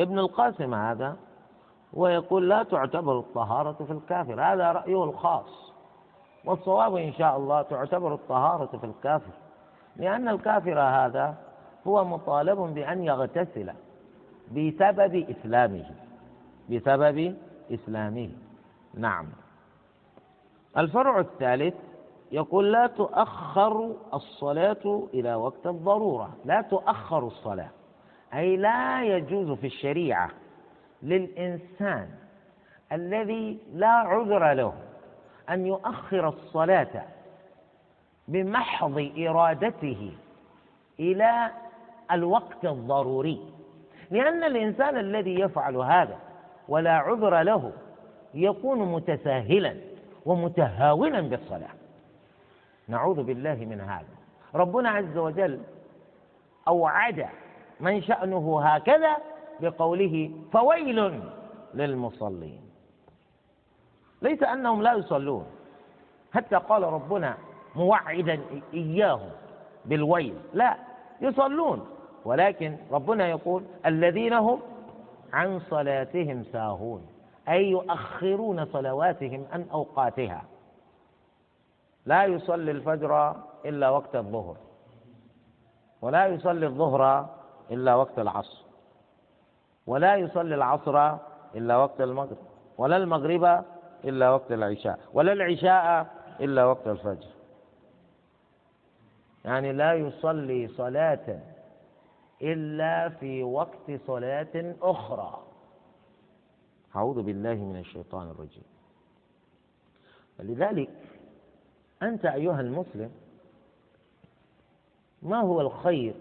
ابن القاسم هذا ويقول لا تعتبر الطهارة في الكافر. هذا رأيه الخاص. والصواب إن شاء الله تعتبر الطهارة في الكافر. لأن الكافر هذا هو مطالب بأن يغتسل بسبب إسلامه. بسبب إسلامه. نعم. الفرع الثالث يقول لا تؤخر الصلاة إلى وقت الضرورة. لا تؤخر الصلاة. أي لا يجوز في الشريعة للإنسان الذي لا عذر له أن يؤخر الصلاة بمحض إرادته إلى الوقت الضروري. لأن الإنسان الذي يفعل هذا ولا عذر له يكون متساهلا. ومتهاونا بالصلاة. نعوذ بالله من هذا. ربنا عز وجل أوعد من شأنه هكذا بقوله فويل للمصلين. ليس أنهم لا يصلون. حتى قال ربنا موعدا إياهم بالويل. لا يصلون. ولكن ربنا يقول الذين هم عن صلاتهم ساهون. أي يؤخرون صلواتهم عن أوقاتها. لا يصلي الفجر إلا وقت الظهر. ولا يصلي الظهر إلا وقت العصر. ولا يصلي العصر إلا وقت المغرب. ولا المغرب إلا وقت العشاء. ولا العشاء إلا وقت الفجر. يعني لا يصلي صلاة إلا في وقت صلاة أخرى. أعوذ بالله من الشيطان الرجيم. ولذلك أنت أيها المسلم ما هو الخير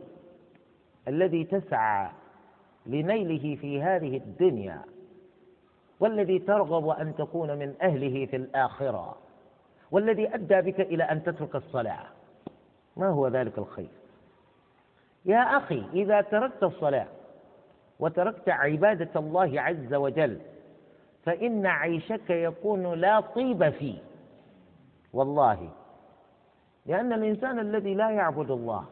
الذي تسعى لنيله في هذه الدنيا والذي ترغب أن تكون من أهله في الآخرة والذي أدى بك إلى أن تترك الصلاة؟ ما هو ذلك الخير؟ يا أخي إذا تركت الصلاة وتركت عبادة الله عز وجل فإن عيشك يكون لا طيب فيه. والله. لأن الإنسان الذي لا يعبد الله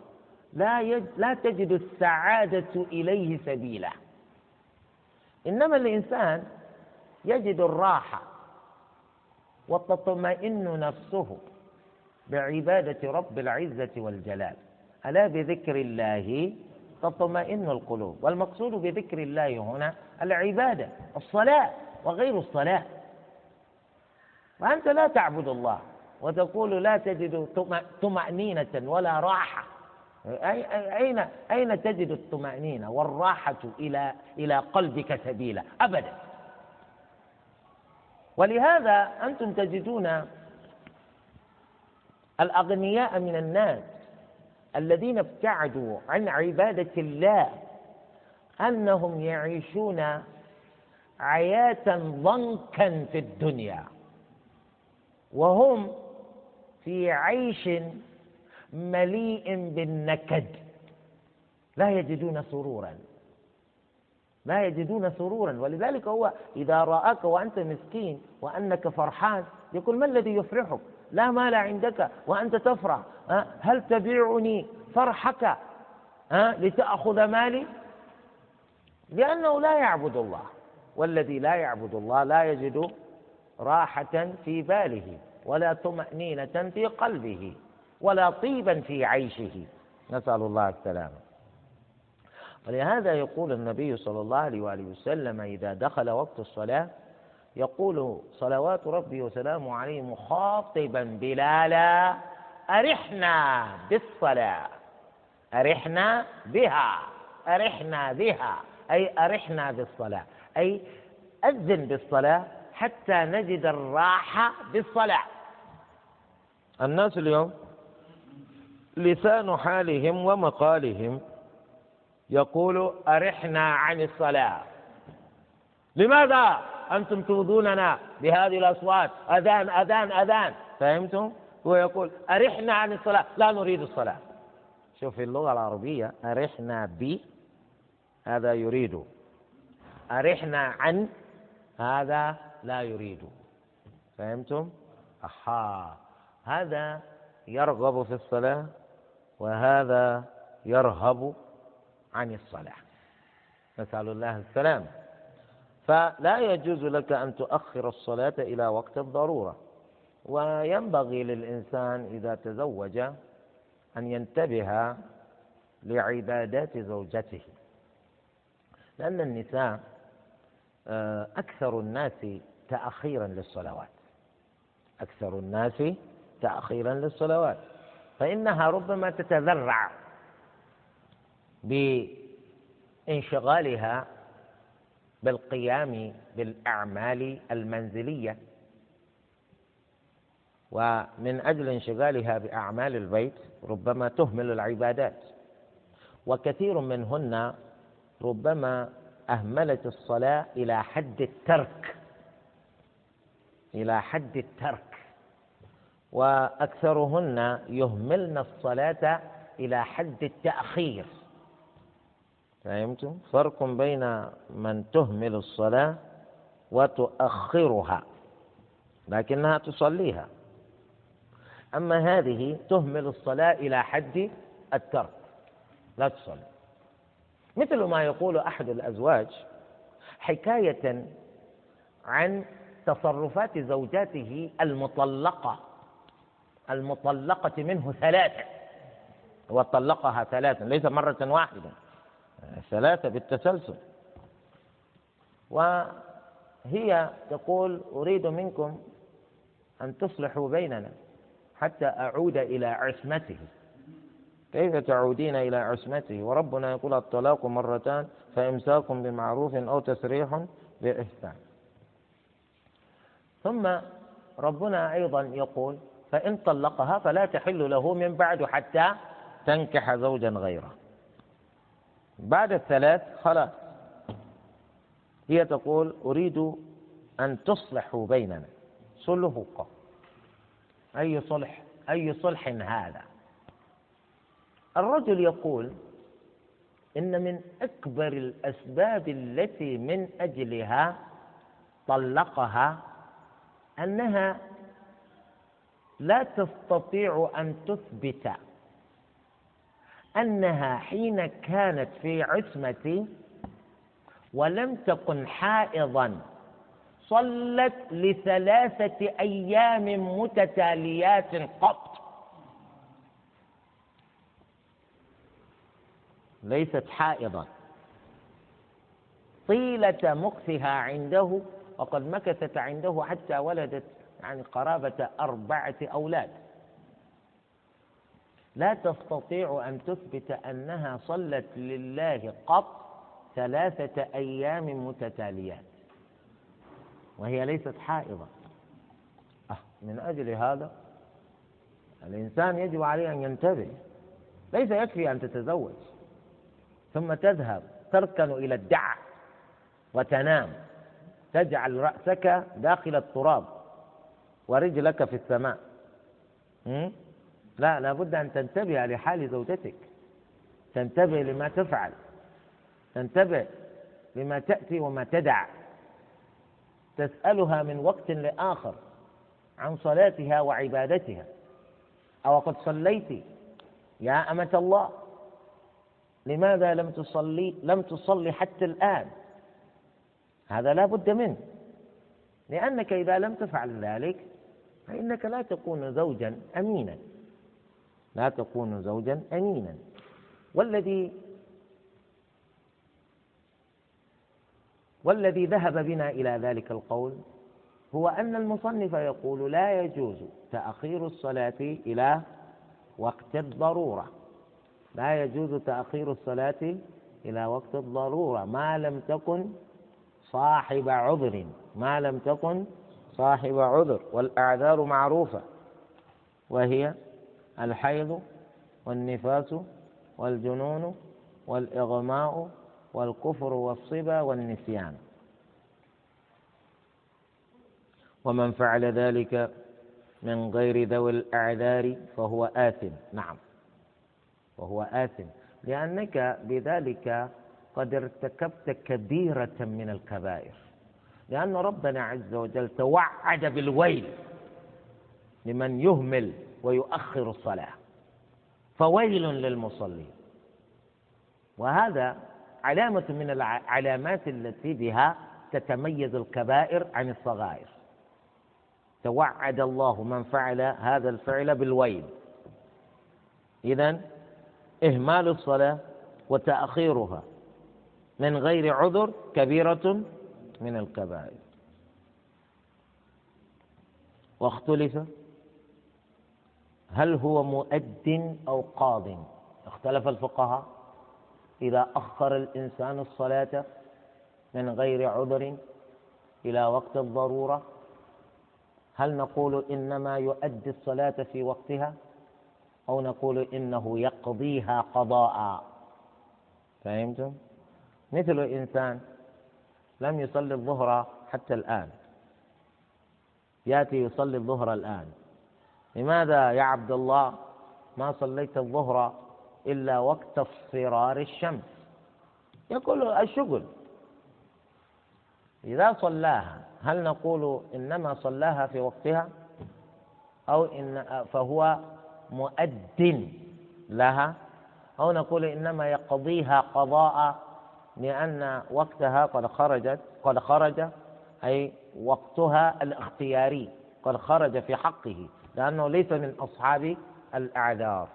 لا يج... لا تجد السعادة إليه سبيلا. إنما الإنسان يجد الراحة وتطمئن نفسه بعبادة رب العزة والجلال. ألا بذكر الله تطمئن القلوب؟ والمقصود بذكر الله هنا العبادة الصلاة. وغير الصلاة. وأنت لا تعبد الله وتقول لا تجد طمأنينة ولا راحة. أين أين تجد الطمأنينة والراحة إلى إلى قلبك سبيلا؟ أبدا. ولهذا أنتم تجدون الأغنياء من الناس الذين ابتعدوا عن عبادة الله أنهم يعيشون عياة ضنكا في الدنيا. وهم في عيش مليء بالنكد. لا يجدون سرورا. لا يجدون سرورا. ولذلك هو إذا رآك وأنت مسكين وأنك فرحان يقول ما الذي يفرحك؟ لا مال عندك وأنت تفرح. هل تبيعني فرحك؟ لتأخذ مالي؟ لأنه لا يعبد الله. والذي لا يعبد الله لا يجد راحة في باله ولا طمأنينة في قلبه ولا طيبا في عيشه. نسأل الله السلامة. ولهذا يقول النبي صلى الله عليه وآله وسلم إذا دخل وقت الصلاة يقول صلوات ربي وسلامه عليه مخاطبا بلالا أرحنا بالصلاة أرحنا بها أرحنا بها أي أرحنا بالصلاة. أي أذن بالصلاة حتى نجد الراحة بالصلاة. الناس اليوم لسان حالهم ومقالهم يقول أرحنا عن الصلاة. لماذا أنتم تؤذوننا بهذه الأصوات؟ أذان أذان أذان. فهمتم؟ هو يقول أرحنا عن الصلاة. لا نريد الصلاة. شوف اللغة العربية أرحنا ب هذا يريد. أرحنا عن هذا لا يريد. فهمتم؟ أحا. هذا يرغب في الصلاة وهذا يرهب عن الصلاة. نسأل الله السلام. فلا يجوز لك أن تؤخر الصلاة إلى وقت الضرورة. وينبغي للإنسان إذا تزوج أن ينتبه لعبادات زوجته. لأن النساء أكثر الناس تأخيرا للصلوات. أكثر الناس تأخيرا للصلوات. فإنها ربما تتذرع بانشغالها بالقيام بالأعمال المنزلية. ومن أجل انشغالها بأعمال البيت ربما تهمل العبادات. وكثير منهن ربما أهملت الصلاة إلى حد الترك. إلى حد الترك. وأكثرهن يهملن الصلاة إلى حد التأخير. فهمتم؟ فرق بين من تهمل الصلاة وتؤخرها لكنها تصليها. أما هذه تهمل الصلاة إلى حد الترك. لا تصلي. مثل ما يقول أحد الأزواج حكاية عن تصرفات زوجاته المطلقة المطلقة منه ثلاثة وطلقها ثلاثا ليس مرة واحدة ثلاثة بالتسلسل. وهي تقول أريد منكم أن تصلحوا بيننا حتى أعود إلى عصمته. كيف تعودين إلى عصمته؟ وربنا يقول الطلاق مرتان فإمساك بمعروف أو تسريح بإحسان. ثم ربنا أيضا يقول فإن طلقها فلا تحل له من بعد حتى تنكح زوجا غيره. بعد الثلاث خلاص. هي تقول أريد أن تصلحوا بيننا. صلحوا. أي صلح؟ أي صلح هذا؟ الرجل يقول إن من أكبر الأسباب التي من أجلها طلقها أنها لا تستطيع أن تثبت أنها حين كانت في عصمتي ولم تكن حائضا صلت لثلاثة أيام متتاليات قط. ليست حائضا. طيلة مكثها عنده وقد مكثت عنده حتى ولدت يعني قرابة أربعة أولاد. لا تستطيع أن تثبت أنها صلت لله قط ثلاثة أيام متتاليات. وهي ليست حائضة أه من أجل هذا الإنسان يجب عليه أن ينتبه. ليس يكفي أن تتزوج. ثم تذهب تركن إلى الدع وتنام. تجعل رأسك داخل التراب ورجلك في السماء. لا لابد أن تنتبه لحال زوجتك. تنتبه لما تفعل. تنتبه لما تأتي وما تدع. تسألها من وقت لآخر عن صلاتها وعبادتها. أو قد صليت يا أمة الله. لماذا لم تصلي؟ لم تصلي حتى الآن. هذا لا بد منه. لأنك إذا لم تفعل ذلك فإنك لا تكون زوجا أمينا. لا تكون زوجا أمينا. والذي والذي ذهب بنا إلى ذلك القول هو أن المصنف يقول لا يجوز تأخير الصلاة إلى وقت الضرورة. لا يجوز تأخير الصلاة إلى وقت الضرورة. ما لم تكن صاحب عذر ما لم تكن صاحب عذر. والأعذار معروفة وهي الحيض والنفاس والجنون والإغماء والكفر والصبا والنسيان. ومن فعل ذلك من غير ذوي الأعذار فهو آثم. نعم. وهو آثم. لأنك بذلك قد ارتكبت كبيرة من الكبائر. لأن ربنا عز وجل توعد بالويل لمن يهمل ويؤخر الصلاة. فويل للمصلين. وهذا علامة من العلامات التي بها تتميز الكبائر عن الصغائر. توعد الله من فعل هذا الفعل بالويل. إذا إهمال الصلاة وتأخيرها من غير عذر كبيرة من الكبائر. واختلف هل هو مؤد أو قاض؟ اختلف الفقهاء. إذا أخر الإنسان الصلاة من غير عذر إلى وقت الضرورة هل نقول إنما يؤدي الصلاة في وقتها؟ أو نقول إنه يقضيها قضاء. فهمتم؟ مثل إنسان لم يصلي الظهر حتى الآن. يأتي يصلي الظهر الآن. لماذا يا عبد الله ما صليت الظهر إلا وقت اصفرار الشمس؟ يقول الشغل. إذا صلاها هل نقول إنما صلاها في وقتها؟ أو إن فهو مؤد لها أو نقول إنما يقضيها قضاء لأن وقتها قد خرجت قد خرج أي وقتها الاختياري قد خرج في حقه لأنه ليس من أصحاب الأعذار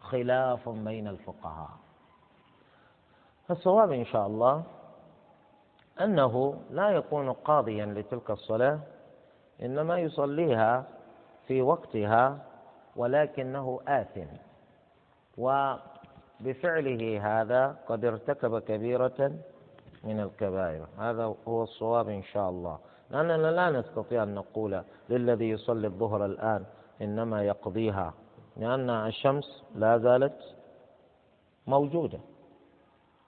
خلاف بين الفقهاء. الصواب إن شاء الله أنه لا يكون قاضيا لتلك الصلاة إنما يصليها في وقتها ولكنه آثم. وبفعله هذا قد ارتكب كبيرة من الكبائر. هذا هو الصواب إن شاء الله. لأننا لا نستطيع أن نقول للذي يصلي الظهر الآن إنما يقضيها لأن الشمس لا زالت موجودة.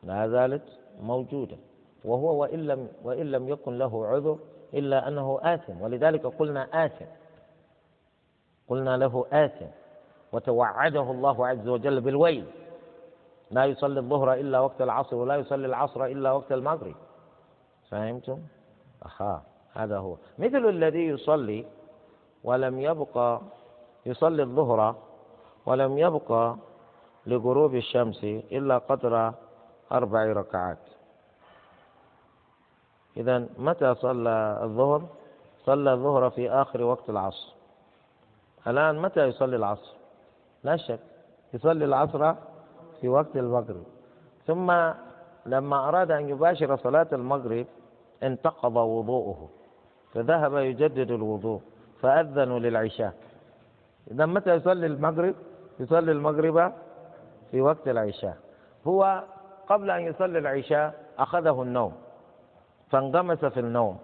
لا زالت موجودة. وهو وإن لم وإن لم يكن له عذر إلا أنه آثم. ولذلك قلنا آثم. قلنا له آثم وتوعده الله عز وجل بالويل. لا يصلي الظهر إلا وقت العصر ولا يصلي العصر إلا وقت المغرب. فهمتم؟ أخا هذا هو. مثل الذي يصلي ولم يبقى يصلي الظهر ولم يبقى لغروب الشمس إلا قدر أربع ركعات. إذا متى صلى الظهر؟ صلى الظهر في آخر وقت العصر. الآن متى يصلي العصر؟ لا شك يصلي العصر في وقت المغرب. ثم لما أراد أن يباشر صلاة المغرب انتقض وضوءه فذهب يجدد الوضوء فأذنوا للعشاء. إذا متى يصلي المغرب؟ يصلي المغرب في وقت العشاء. هو قبل أن يصلي العشاء أخذه النوم فانغمس في النوم.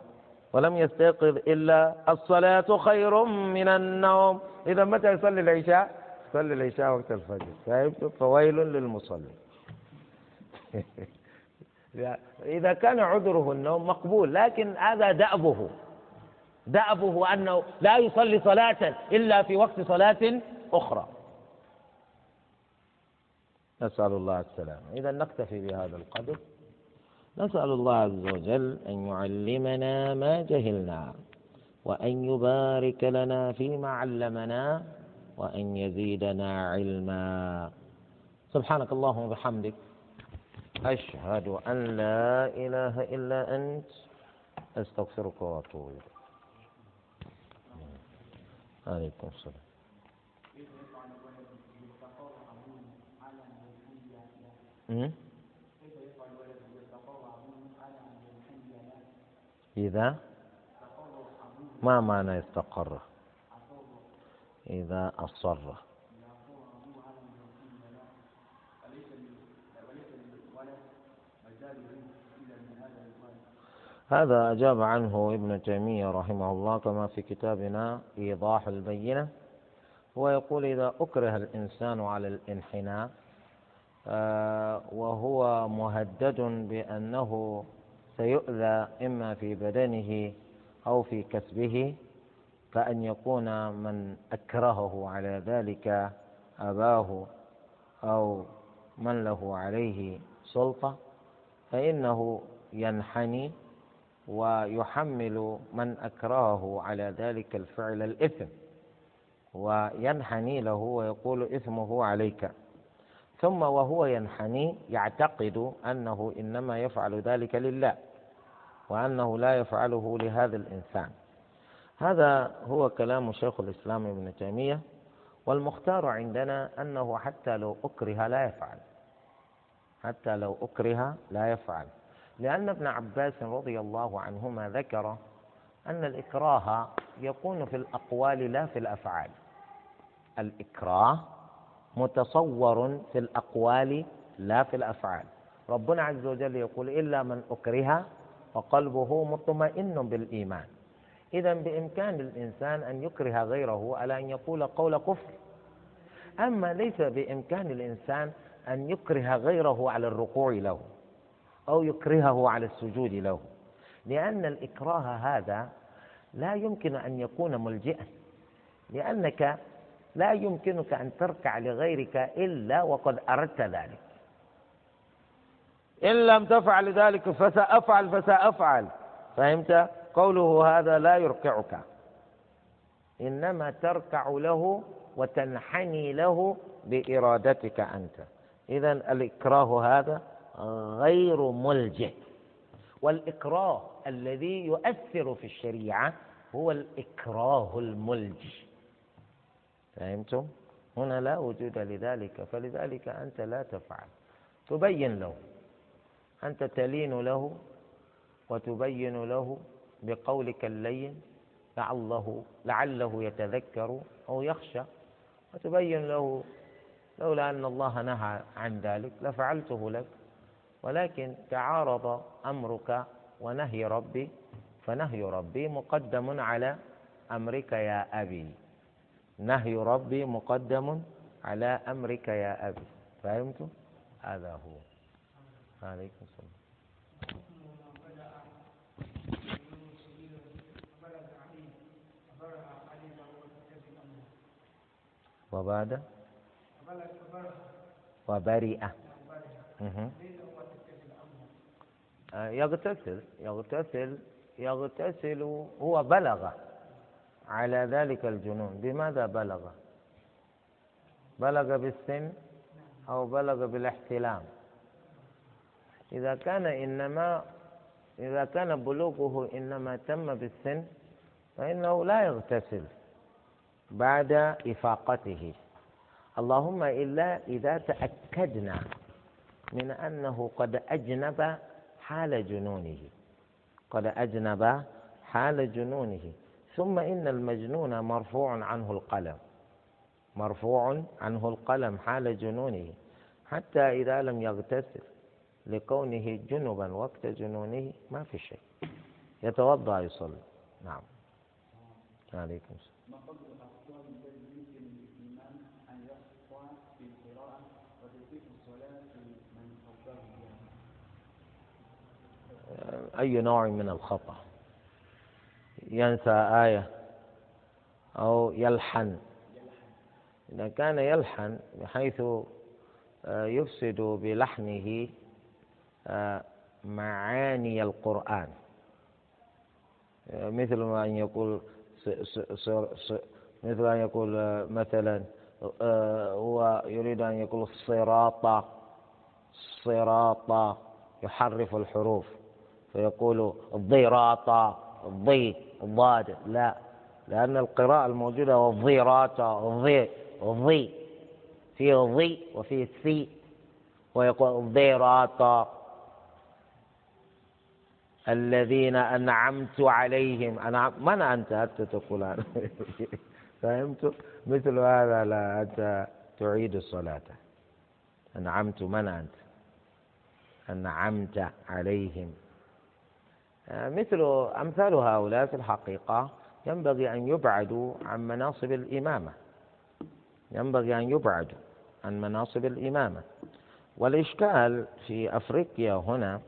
ولم يستيقظ إلا الصلاة خير من النوم. إذا متى يصلي العشاء؟ يصلي العشاء وقت الفجر. فهمت فويل للمصلي. إذا كان عذره النوم مقبول لكن هذا دأبه. دأبه أنه لا يصلي صلاة إلا في وقت صلاة أخرى. نسأل الله السلامة. إذا نكتفي بهذا القدر. نسأل الله عز وجل أن يعلمنا ما جهلنا وأن يبارك لنا فيما علمنا وأن يزيدنا علما. سبحانك اللهم وبحمدك أشهد أن لا إله إلا أنت أستغفرك وأتوب إليك. عليكم السلام. إذا ما معنى استقر إذا أصر. هذا أجاب عنه ابن تيمية رحمه الله كما في كتابنا إيضاح البينة. هو يقول إذا أكره الإنسان على الانحناء آه، وهو مهدد بأنه سيؤذى إما في بدنه أو في كسبه كأن يكون من أكرهه على ذلك أباه أو من له عليه سلطة فإنه ينحني ويحمل من أكرهه على ذلك الفعل الإثم وينحني له ويقول إثمه عليك. ثم وهو ينحني يعتقد أنه إنما يفعل ذلك لله. وأنه لا يفعله لهذا الإنسان. هذا هو كلام شيخ الإسلام ابن تيمية والمختار عندنا أنه حتى لو أكره لا يفعل. حتى لو أكره لا يفعل. لأن ابن عباس رضي الله عنهما ذكر أن الإكراه يكون في الأقوال لا في الأفعال. الإكراه متصور في الأقوال لا في الأفعال. ربنا عز وجل يقول إلا من أكره وقلبه مطمئن بالإيمان. إذا بإمكان الإنسان أن يكره غيره على أن يقول قول كفر. أما ليس بإمكان الإنسان أن يكره غيره على الركوع له أو يكرهه على السجود له. لأن الإكراه هذا لا يمكن أن يكون ملجئا. لأنك لا يمكنك أن تركع لغيرك إلا وقد أردت ذلك. إن لم تفعل ذلك فسأفعل فسأفعل. فهمت؟ قوله هذا لا يركعك إنما تركع له وتنحني له بإرادتك أنت. إذا الإكراه هذا غير ملجئ. والإكراه الذي يؤثر في الشريعة هو الإكراه الملجئ. فهمتم؟ هنا لا وجود لذلك فلذلك أنت لا تفعل. تبين له. أنت تلين له وتبين له بقولك اللين لعله لعله يتذكر أو يخشى. وتبين له لولا أن الله نهى عن ذلك لفعلته لك. ولكن تعارض أمرك ونهي ربي فنهي ربي مقدم على أمرك يا أبي. نهي ربي مقدم على أمرك يا أبي. فهمت؟ هذا هو. عليكم السلام. وبعد؟ وبرئ. آه، يغتسل يغتسل يغتسل هو بلغ. على ذلك الجنون. بماذا بلغ؟ بلغ بالسن أو بلغ بالاحتلام. إذا كان إنما إذا كان بلوغه إنما تم بالسن فإنه لا يغتسل بعد إفاقته. اللهم إلا إذا تأكدنا من أنه قد أجنب حال جنونه. قد أجنب حال جنونه. ثم إن المجنون مرفوع عنه القلم. مرفوع عنه القلم حال جنونه. حتى إذا لم يغتسل. لكونه جنبا وقت جنونه ما في شيء. يتوضأ يصلي. نعم. عليكم السلام. أي نوع من الخطأ؟ ينسى آية أو يلحن. إذا كان يلحن بحيث آه، يفسد بلحنه معاني القرآن. آه، مثل ما أن يقول مثل أن يقول مثلا هو يريد أن يقول الصراط الصراط يحرف الحروف. فيقول الضيراطة الضي الضاد لا لأن القراءة الموجودة هو الضيراطة الضي الضي فيه ضي وفيه ثي ويقول الضيراطة الذين أنعمت عليهم. أنا من أنت؟ حتى تقول أنا. فهمت؟ مثل هذا لا أنت تعيد الصلاة. أنعمت من أنت؟ أنعمت عليهم. مثل أمثال هؤلاء في الحقيقة ينبغي أن يبعدوا عن مناصب الإمامة. ينبغي أن يبعدوا عن مناصب الإمامة. والإشكال في أفريقيا هنا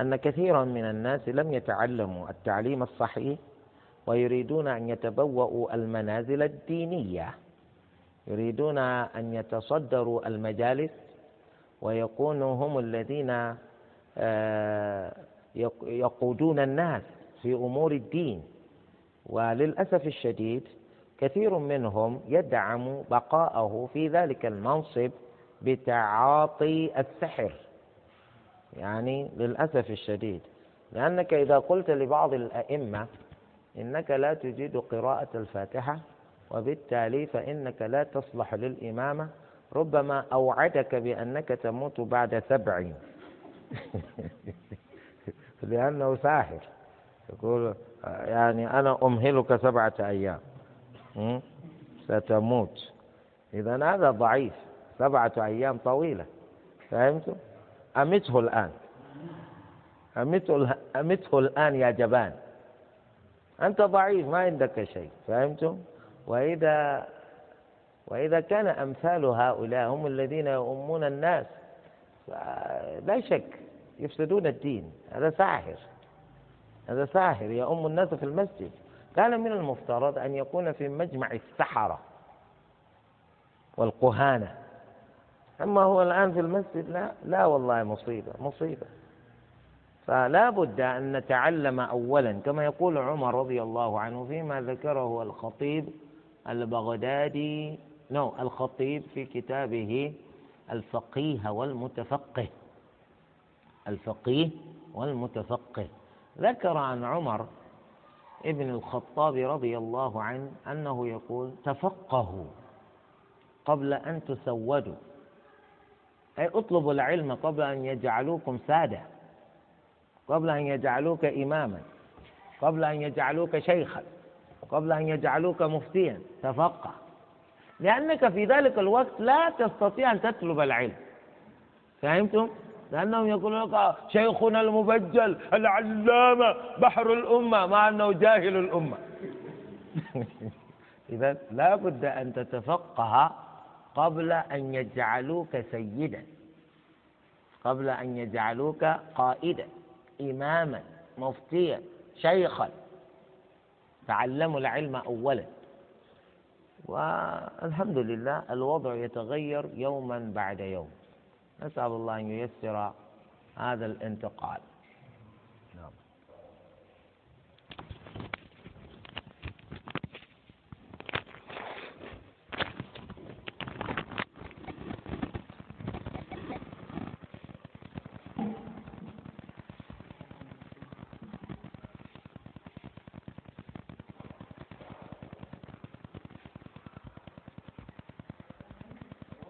أن كثيرا من الناس لم يتعلموا التعليم الصحيح ويريدون أن يتبوأوا المنازل الدينية يريدون أن يتصدروا المجالس ويكونوا هم الذين آه يقودون الناس في أمور الدين. وللأسف الشديد كثير منهم يدعم بقاءه في ذلك المنصب بتعاطي السحر. يعني للأسف الشديد. لأنك إذا قلت لبعض الأئمة إنك لا تجيد قراءة الفاتحة وبالتالي فإنك لا تصلح للإمامة ربما أوعدك بأنك تموت بعد سبعين لأنه ساحر. يقول يعني أنا أمهلك سبعة أيام. ستموت. إذا هذا ضعيف. سبعة أيام طويلة. فهمتم؟ أمته الآن. أمته, أمته الآن يا جبان. أنت ضعيف ما عندك شيء فهمتم؟ وإذا وإذا كان أمثال هؤلاء هم الذين يؤمون الناس لا شك يفسدون الدين. هذا ساحر. هذا ساحر يؤم الناس في المسجد. كان من المفترض أن يكون في مجمع السحرة والقهانة. أما هو الآن في المسجد لا لا والله مصيبة مصيبة. فلا بد أن نتعلم أولا كما يقول عمر رضي الله عنه فيما ذكره الخطيب البغدادي نو الخطيب في كتابه الفقيه والمتفقه. الفقيه والمتفقه. ذكر عن عمر ابن الخطاب رضي الله عنه أنه يقول تفقهوا قبل أن تسودوا. أي اطلبوا العلم قبل أن يجعلوكم سادة. قبل أن يجعلوك إماما. قبل أن يجعلوك شيخا. قبل أن يجعلوك مفتيا. تفقه. لأنك في ذلك الوقت لا تستطيع أن تطلب العلم. فهمتم؟ لأنهم يقولون لك شيخنا المبجل العلامة بحر الأمة مع أنه جاهل الأمة. إذا لا بد أن تتفقه قبل أن يجعلوك سيدا. قبل أن يجعلوك قائدا إماما مفتيا شيخا. تعلموا العلم أولا. والحمد لله الوضع يتغير يوما بعد يوم. نسأل الله أن ييسر هذا الانتقال.